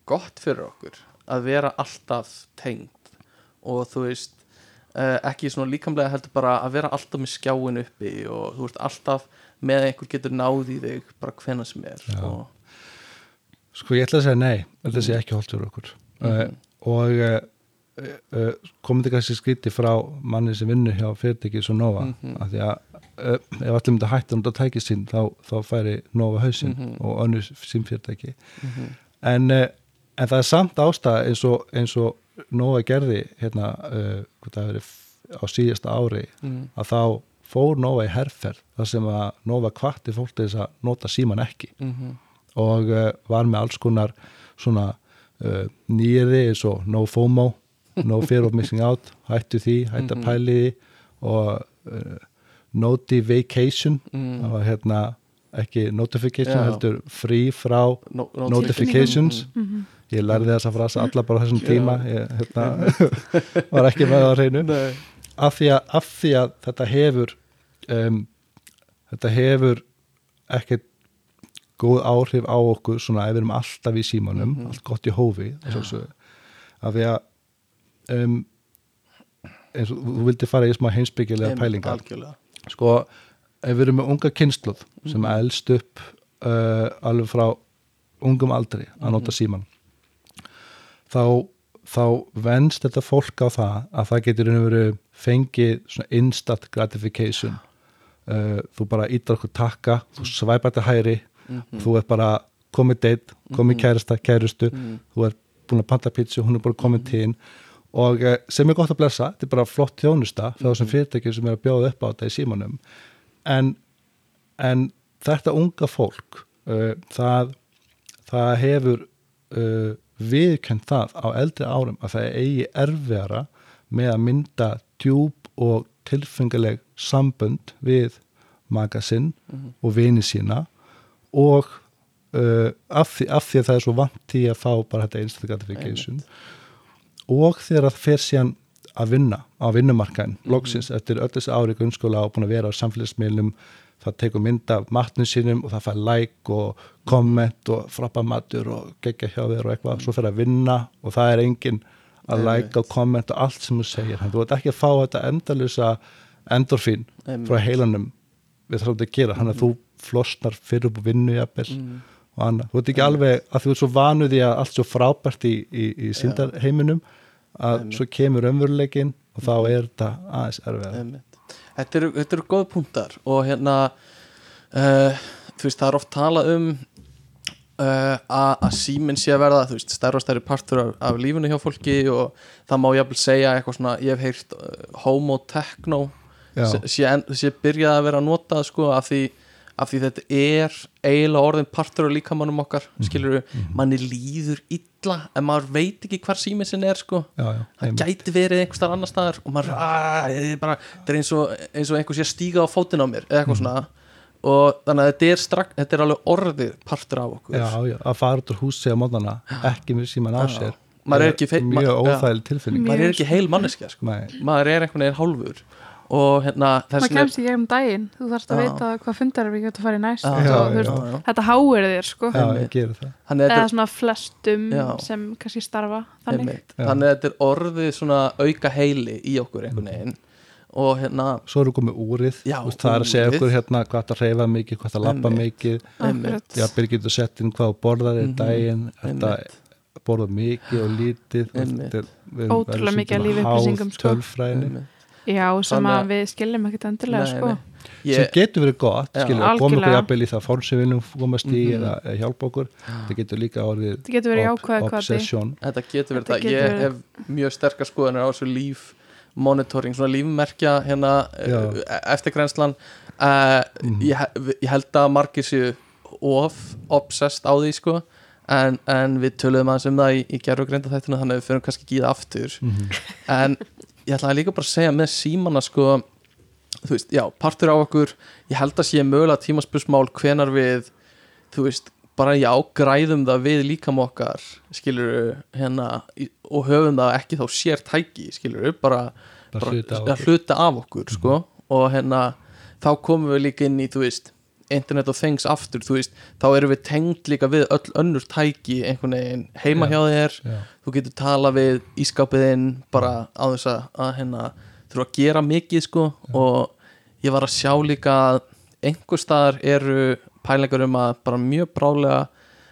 [SPEAKER 2] gott fyrir okkur að vera alltaf tengd og þú veist uh, ekki svona líkamlega heldur bara að vera alltaf með skjáin uppi og þú veist alltaf með einhver getur náð í þig bara hvenna sem er og,
[SPEAKER 3] Sko ég ætla að segja nei, þetta sé ekki holdt fyrir okkur
[SPEAKER 2] Mhm.
[SPEAKER 3] uh, og uh, komið þetta kannski skríti frá manni sem vinnur hjá fyrirtæki svo Nova
[SPEAKER 2] Mhm.
[SPEAKER 3] af því að uh, ef allir myndi að hætta um þetta tæki sín þá, þá færi Nova hausinn
[SPEAKER 2] Mhm.
[SPEAKER 3] og önnur sín fyrirtæki
[SPEAKER 2] Mhm.
[SPEAKER 3] en, uh, en það er samt ástæða eins og, eins og Nova gerði hérna á síðasta ári
[SPEAKER 2] Mhm.
[SPEAKER 3] að þá fór Nova í herferð þar sem að Nova kvatti fólk til þess að nota síman ekki
[SPEAKER 2] Mhm.
[SPEAKER 3] og var með alls konar svona uh, nýriði eins og no FOMO, no fear of missing out hættu því, hættu að
[SPEAKER 2] Mhm.
[SPEAKER 3] pæli því og uh, notification
[SPEAKER 2] Mhm.
[SPEAKER 3] það var hérna ekki notification
[SPEAKER 2] Já.
[SPEAKER 3] heldur frí frá
[SPEAKER 2] No,
[SPEAKER 3] notifications
[SPEAKER 1] Mhm.
[SPEAKER 3] ég lærði þessa frasa alla bara þessum tíma ég hérna, var ekki með það á hreinu af því að, af því að þetta hefur um, þetta hefur ekkert góð áhrif á okkur svona ef við erum alltaf í símanum
[SPEAKER 2] Mhm.
[SPEAKER 3] allt gott í hófi af því að um, eins og þú vildi fara í smá heimsbyggilega pælingar
[SPEAKER 2] algjörlega
[SPEAKER 3] sko, ef við erum með unga kynsluð sem
[SPEAKER 2] Mhm.
[SPEAKER 3] elst upp uh, alveg frá ungum aldri að
[SPEAKER 2] Mhm.
[SPEAKER 3] nota síman þá, þá venst þetta fólk á það að það getur fengið svona instant gratification uh, þú bara ítar okkur takka þú svæpar þetta hæri
[SPEAKER 2] Mhm.
[SPEAKER 3] þú ert bara komið deitt, komið
[SPEAKER 2] Mhm.
[SPEAKER 3] kærasta, kærustu
[SPEAKER 2] Mhm.
[SPEAKER 3] þú ert búin að panta pítsu, hún er bara komin til þín og eh, sem er gott að blessa þetta er bara flott þjónusta fyrir þessum fyrirtækjum sem er að bjóða upp á þetta í símanum. En, en þetta unga fólk uh, það, það hefur uh, viðkjönd það á eldri árum að það eigi erfiðara með að mynda djúb og tilfengileg sambönd við magasinn
[SPEAKER 2] Mhm.
[SPEAKER 3] og vini sína. Og uh, af, því, af því að það er svo vant í að fá bara þetta instant gratification og þegar það fer síðan að vinna á vinnumarkaðin loksins eftir öll þessi ári í grunnskóla og búin að vera á samfélagsmiðlum það tekur mynd af matnum sínum og það fær like og komment og frappa matur og gegja hjá þér og eitthvað. Svo fer að vinna og það er engin að like og komment og allt sem þú segir. Þannig að þú ert ekki að fá þetta endalusa endorfín frá heilanum. Við þarfum þetta að gera, þannig að þú flosnar fyrir upp á vinnu jafnvel
[SPEAKER 2] Mhm.
[SPEAKER 3] og annað, þú ert ekki alveg að þú ert svo vanuð í að allt svo frábært í, í, í síndarheiminum að svo kemur ömveruleikin og þá er þetta aðeins erfið
[SPEAKER 2] Einmitt. Þetta eru, þetta eru góð punktar og hérna uh, þú veist það er oft talað um uh, að að síminn sé að verða þú veist stærra og stærri partur af, af lífinu hjá fólki og það má jafnvel segja eitthvað svona ég hef heyrt uh, homo techno sé, sé, sé byrjað að vera að nota sko af því, af því þetta er eiginlega orðin partur af líkamannum okkar mm skilur við, manni líður illa en maður veit ekki hvar síminn sinn er sko.
[SPEAKER 3] Já, já, einmitt.
[SPEAKER 2] gæti verið einhver starf annar staðar og maður, að, ég er bara, þetta er eins og, eins og einhver sé að stíga á fótinn á mér eða eitthvað svona. Og þannig að þetta er, strak, þetta er alveg orðið partur af okkur.
[SPEAKER 3] Já, að fara út úr húsi á mótana ekki með síman á
[SPEAKER 2] Já.
[SPEAKER 3] sér
[SPEAKER 2] er ma-
[SPEAKER 3] mjög óþægileg tilfinning.
[SPEAKER 2] Maður er ekki heil manneskja sko. Maður er einhvern veginn hálfur og hérna
[SPEAKER 1] maður kemst í gegnum daginn. Þú þarfst að
[SPEAKER 2] Já.
[SPEAKER 1] vita hvað fundar við getum að fara í næst.
[SPEAKER 2] Já,
[SPEAKER 1] og,
[SPEAKER 3] já,
[SPEAKER 1] þú veist,
[SPEAKER 2] já, já.
[SPEAKER 1] þetta háir þér sko.
[SPEAKER 2] Að
[SPEAKER 1] eða svona flestum
[SPEAKER 2] Já.
[SPEAKER 1] sem kannski starfa
[SPEAKER 2] er
[SPEAKER 1] þannig
[SPEAKER 2] þannig að þetta er orðið svona auka heili í okkur einhvern veginn. Og hérna
[SPEAKER 3] svo eru komið úrið,
[SPEAKER 2] Já,
[SPEAKER 3] Þú veist, það er að segja
[SPEAKER 2] úrið.
[SPEAKER 3] okkur hérna hvað það reyfa mikið, hvað það labba
[SPEAKER 2] Einmitt.
[SPEAKER 3] mikið. Já, byrgir getur sett inn hvað borðar í
[SPEAKER 2] Mhm.
[SPEAKER 3] daginn, þetta borða mikið og lítið. Er-
[SPEAKER 1] Ótrúlega mikið af
[SPEAKER 3] stundum
[SPEAKER 1] lífupplýsingum,
[SPEAKER 3] háð
[SPEAKER 1] sko.
[SPEAKER 3] tölfræðinni.
[SPEAKER 2] Einmitt.
[SPEAKER 1] Já, sem að
[SPEAKER 2] að-
[SPEAKER 1] við skiljum ekkit endilega
[SPEAKER 2] Nei,
[SPEAKER 1] sko
[SPEAKER 2] nei.
[SPEAKER 3] sem
[SPEAKER 2] Ég,
[SPEAKER 3] getur verið gott,
[SPEAKER 2] Já.
[SPEAKER 3] skilur, að koma okkur jafnvel í það form sem við viljum komast í
[SPEAKER 2] Mhm.
[SPEAKER 3] eða, eða hjálpa okkur það getur líka orðið
[SPEAKER 1] þetta getur verið jákvæða
[SPEAKER 3] obsession
[SPEAKER 2] þetta getur verið
[SPEAKER 1] Þetta
[SPEAKER 2] það
[SPEAKER 1] getur
[SPEAKER 2] ég
[SPEAKER 1] verið-
[SPEAKER 2] hef mjög sterkar skoðanir á þessu líf monitoring, svona lífmerkja hérna
[SPEAKER 3] Já.
[SPEAKER 2] uh, eftirgrænslan uh,
[SPEAKER 3] Mhm.
[SPEAKER 2] ég, he- ég held að margir séu of obsessed á því sko en, en við töluðum aðeins um það í, í gerfugreinda þættinu þannig að við fyrir kannski ekki í það aftur
[SPEAKER 3] Mhm.
[SPEAKER 2] en ég ætlaði líka bara að segja með símana sko þú veist, já, partur á okkur ég held að sé mögulega tímaspursmál hvenar við, þú veist bara já, græðum það við líkam okkar skilur hérna og höfum það ekki þá sér tæki skilur bara,
[SPEAKER 3] bara hluta á
[SPEAKER 2] ja,
[SPEAKER 3] okkur.
[SPEAKER 2] hluta af okkur sko, og hérna, þá komum við líka inn í, þú veist internet og things aftur, þú veist, þá erum við tengd líka við öll önnur tæki einhvern veginn heima
[SPEAKER 3] Já.
[SPEAKER 2] hjá þér.
[SPEAKER 3] Já,
[SPEAKER 2] þú getur tala við ískapiðinn bara á þess að, hérna, þurfa að gera mikið sko. Og ég var að sjá líka að einhver staðar eru pælingar um að bara mjög brálega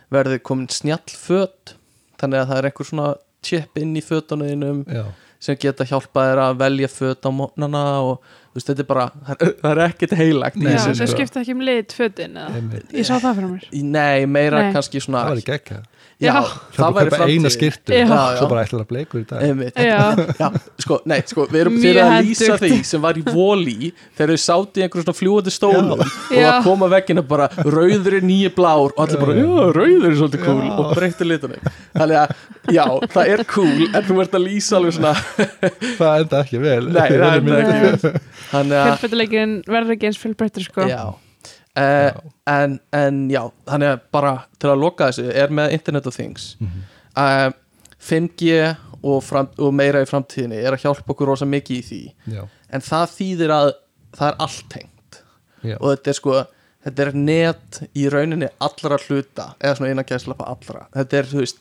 [SPEAKER 2] verði komin snjall föt þannig að það er einhver svona chip inn í fötunum
[SPEAKER 3] já,
[SPEAKER 2] sem geta hjálpað þér að velja föt á mótnana og veist, þetta er bara það er, það er ekkert heilagt
[SPEAKER 1] Já,
[SPEAKER 2] sko.
[SPEAKER 1] skipta ekki um lit fötin eða? Ég sá það fyrir mér
[SPEAKER 2] Nei, meira
[SPEAKER 1] Nei.
[SPEAKER 2] kannski svona
[SPEAKER 3] Það var ekki ekki
[SPEAKER 2] já,
[SPEAKER 1] Já.
[SPEAKER 3] Það var bara eina skirtu
[SPEAKER 1] Já.
[SPEAKER 2] Já, já.
[SPEAKER 3] Svo bara ætlaði að bleikur í dag.
[SPEAKER 2] Sko, nei, sko, við erum fyrir að lýsa því sem var í voli þegar þau sátu í einhverjum svona fljúandi stólum og það kom að veggina bara rauður er nýju blár og allir bara,
[SPEAKER 3] Já.
[SPEAKER 2] rauður er svolítið cool.
[SPEAKER 3] Já.
[SPEAKER 2] og breyttu litunum. Þannig að, já, það er cool en þú ert að lýsa alveg svona
[SPEAKER 3] Það enda ekki vel.
[SPEAKER 2] Nei, það er ekki vel.
[SPEAKER 1] Fjölbreytileikin verður ekki eins fjölbreytur sko.
[SPEAKER 2] Já Uh, en, en já, þannig að bara til að loka þessu, er með Internet of Things.
[SPEAKER 3] Mhm.
[SPEAKER 2] uh, 5G og, fram, og meira í framtíðinni er að hjálpa okkur rosa mikið í því.
[SPEAKER 3] Já,
[SPEAKER 2] en það þýðir að það er allt tengt.
[SPEAKER 3] Já,
[SPEAKER 2] og þetta er sko þetta er net í rauninni allra hluta eða svona innan gæðslappa allra. Þetta er, þú veist,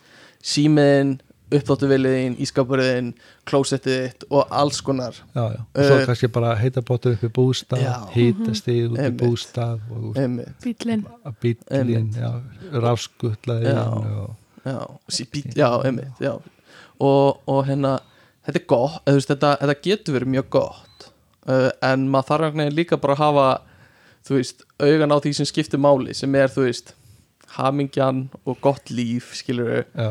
[SPEAKER 2] símiðin uppþóttuviliðin, ískapuriðin klósettið þitt og alls konar
[SPEAKER 3] já, já. Og svo
[SPEAKER 2] Uh,
[SPEAKER 3] kannski bara heita bóttur upp í bústað
[SPEAKER 2] Já.
[SPEAKER 3] Hítastíð út í
[SPEAKER 2] einmitt,
[SPEAKER 1] Bílinn
[SPEAKER 3] bílinn,
[SPEAKER 2] Einmitt.
[SPEAKER 3] já, rafskuttlaðin
[SPEAKER 2] Já.
[SPEAKER 3] og
[SPEAKER 2] já, sí, bít, já, einmitt já. Og, og hérna þetta er gott, veist, þetta, þetta getur verið mjög gott uh, en maður þarf einhvern veginn líka bara að hafa þú veist, augan á því sem skiptir máli sem er, þú veist, hamingjan og gott líf, skilur við
[SPEAKER 3] já,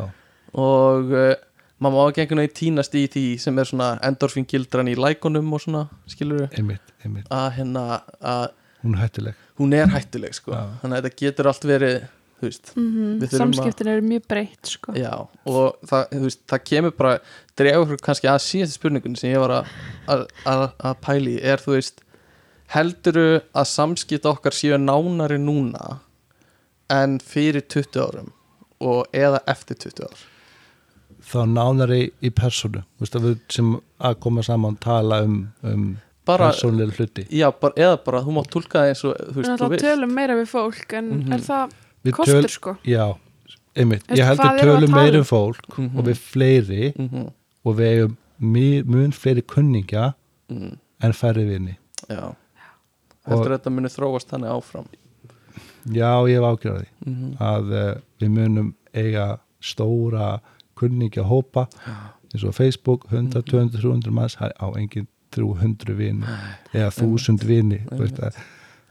[SPEAKER 2] og uh, maður má ekki einhvern veginn týnast í því sem er svona endorfin gildran í lækunum og svona, skilur við
[SPEAKER 3] einmitt, einmitt.
[SPEAKER 2] Að hérna, að
[SPEAKER 3] hún er hættuleg.
[SPEAKER 2] hún er hættuleg sko,
[SPEAKER 3] Já.
[SPEAKER 2] þannig að þetta getur allt verið þú veist,
[SPEAKER 1] mm
[SPEAKER 2] Við þurfum að-
[SPEAKER 1] Samskiptin eru mjög breytt sko.
[SPEAKER 2] Já og það, veist, það kemur bara drefa okkur kannski að síðast spurningun sem ég var að, að, að, að pæli er þú veist, helduru að samskipt okkar séu nánari núna en fyrir 20 árum og eða eftir 20 ár
[SPEAKER 3] þá nánari í personu veist, að við sem að koma saman tala um, um
[SPEAKER 2] bara,
[SPEAKER 3] persónlega hluti.
[SPEAKER 2] Já, bara, eða bara þú mátt tólka það eins og þú
[SPEAKER 1] Við
[SPEAKER 2] veist, þú
[SPEAKER 1] náttúrulega
[SPEAKER 2] veist
[SPEAKER 1] tölum meira við fólk en
[SPEAKER 2] Mhm.
[SPEAKER 1] er það
[SPEAKER 3] Við
[SPEAKER 1] kostur
[SPEAKER 3] töl-
[SPEAKER 1] sko?
[SPEAKER 3] Já, einmitt,
[SPEAKER 1] Veistu,
[SPEAKER 3] ég
[SPEAKER 1] við að
[SPEAKER 3] tölum meira
[SPEAKER 1] um?
[SPEAKER 3] um? fólk
[SPEAKER 2] Mhm.
[SPEAKER 3] og við fleiri
[SPEAKER 2] Mhm,
[SPEAKER 3] og við eigum mi- mun fleiri kunningja
[SPEAKER 2] mhm,
[SPEAKER 3] en færri vini.
[SPEAKER 2] Já. Heldur þetta muni þróast þannig áfram?
[SPEAKER 3] Já, ég hef ágjörði
[SPEAKER 2] mhm,
[SPEAKER 3] að uh, við munum eiga stóra kunningja hópa eins og Facebook, 100, 200, 300 manns það á engin 300 vini eða 1000 vini þú veist að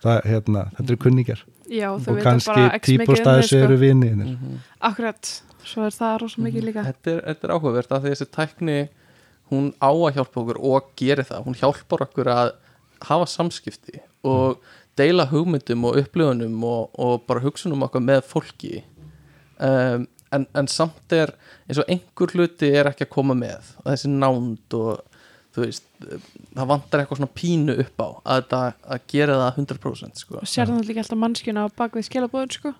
[SPEAKER 3] það, hérna, þetta eru kunningjar og kannski
[SPEAKER 1] mikið um
[SPEAKER 3] típust að
[SPEAKER 1] þau
[SPEAKER 3] þessu eru
[SPEAKER 1] sko
[SPEAKER 3] vini
[SPEAKER 2] mhm.
[SPEAKER 1] Akkurat, svo er það rosa mikið líka.
[SPEAKER 2] Þetta er, þetta er áhugavert að því þessi tækni hún á að hjálpa okkur og gerir það, hún hjálpar okkur að hafa samskipti og deila hugmyndum og upplifunum og, og bara hugsunum okkar með fólki. Um, en, en samt er eins og einhver hluti er ekki að koma með. Og þessi nánd og þú veist, það vantar eitthvað svona pínu upp á að, þetta, að gera það 100% sko.
[SPEAKER 1] og sér þannig líka alltaf mannskjuna á bakvið skilabóðun sko?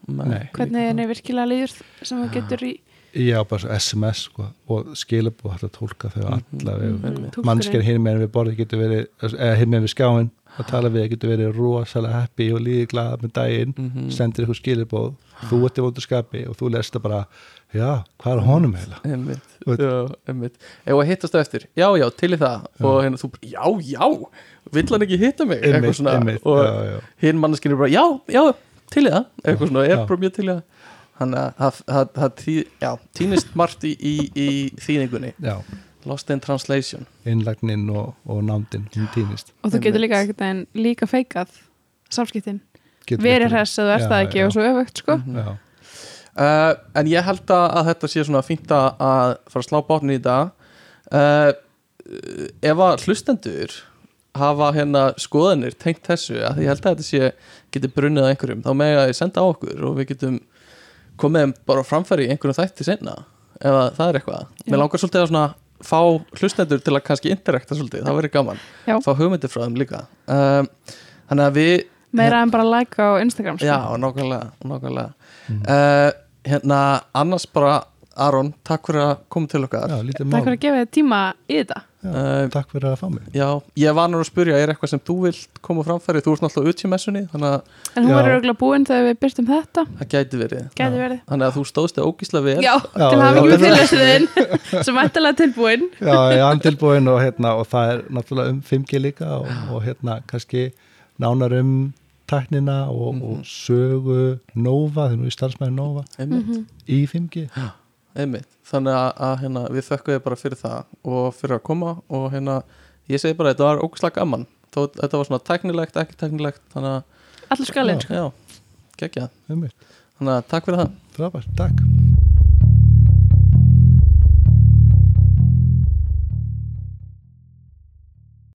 [SPEAKER 1] Hvernig henni virkilega líður sem þú getur í
[SPEAKER 3] já, bara SMS sko, og skilabú hægt að tólka þau alla vegu
[SPEAKER 1] Mhm.
[SPEAKER 3] mannsker hinn með við borðið getur verið eða hinn með við skjáin að tala við getur verið rosalega happy og líði glada með daginn
[SPEAKER 2] Mhm.
[SPEAKER 3] sendir ykkur skilabóð þú ert í vondu skapi og þú lest það bara já, hvað er honum heila
[SPEAKER 2] Einmitt,
[SPEAKER 3] Veit-
[SPEAKER 2] já, einmitt. Ef að hittast á eftir, já, já, til í það. Og hérna þú, já, já, vill hann ekki hitta mig? Eitthvað
[SPEAKER 3] einmitt,
[SPEAKER 2] svona.
[SPEAKER 3] einmitt,
[SPEAKER 2] og
[SPEAKER 3] já, já.
[SPEAKER 2] hinn manneskinn er bara, já, já, til í það. Eitthvað svona, er
[SPEAKER 3] Já.
[SPEAKER 2] bara mjög til í það þannig að það- týnist margt í, í, í þýningunni
[SPEAKER 3] já,
[SPEAKER 2] Lost in Translation.
[SPEAKER 3] Innlagnin og, og týnist.
[SPEAKER 1] Og þú getur líka ekkert en líka feikað samskiptin,
[SPEAKER 3] Getur
[SPEAKER 1] verið hress eða þú ert það ekki og svo öfugt sko.
[SPEAKER 2] Mhm.
[SPEAKER 3] já,
[SPEAKER 2] uh, En ég held að, að þetta sé svona fínt að að fara að slá bátnin í dag. Uh, ef að hlustendur hafa hérna skoðanir tengt þessu að ég held að þetta sé geti brunnið á einhverjum, þá með að ég senda á okkur og við getum komið bara framfæri í einhverjum þætti senna ef að það er eitthvað.
[SPEAKER 1] Já.
[SPEAKER 2] Mér langar svolítið að svona fá hlustendur til að kannski interakta svolítið, það verður gaman,
[SPEAKER 1] Já.
[SPEAKER 2] fá hugmyndir frá þeim líka um, þannig að við
[SPEAKER 1] meira en bara like á Instagram sko.
[SPEAKER 2] Já, nákvæmlega, nákvæmlega.
[SPEAKER 3] Mm.
[SPEAKER 2] Uh, hérna, annars bara Aron, takk fyrir að koma til okkar
[SPEAKER 3] Já, lítið
[SPEAKER 1] takk
[SPEAKER 3] mál.
[SPEAKER 1] fyrir að gefa þið tíma í þetta
[SPEAKER 3] Já,
[SPEAKER 2] Eh,
[SPEAKER 3] takk fyrir að fá mig.
[SPEAKER 2] Já, ég var nú að spyrja, er eitthvað sem þú vilt koma framfæri, þú ert náttúrulega út í messunni þannig að
[SPEAKER 1] en hún
[SPEAKER 3] Já.
[SPEAKER 1] verður auðvitað búin þegar við byrstum þetta
[SPEAKER 2] það gæti verið
[SPEAKER 1] gæti
[SPEAKER 3] Já.
[SPEAKER 1] verið
[SPEAKER 2] þannig að þú stóðst þig ógísla vel
[SPEAKER 1] já,
[SPEAKER 3] Já,
[SPEAKER 1] til
[SPEAKER 3] já,
[SPEAKER 1] hafa
[SPEAKER 3] já.
[SPEAKER 1] með fyrirlesuðin sem ættilega tilbúin
[SPEAKER 3] Já, ég er tilbúin og, hérna, og það er náttúrulega um 5G líka og, og hérna kannski nánar um tæknina og, og sögu Nova, þegar nú er starfsmæður Nova
[SPEAKER 2] einmitt,
[SPEAKER 1] Mhm.
[SPEAKER 3] í 5G.
[SPEAKER 2] Einmitt. þannig að, að hérna, við þökkum þið bara fyrir það og fyrir að koma og hérna, ég segi bara að þetta var ógísla gaman. Þó, þetta var svona tæknilegt, ekki tæknilegt þannig
[SPEAKER 1] allir skalinn
[SPEAKER 2] að, já, geggja þannig að takk fyrir það.
[SPEAKER 3] Frábært, takk.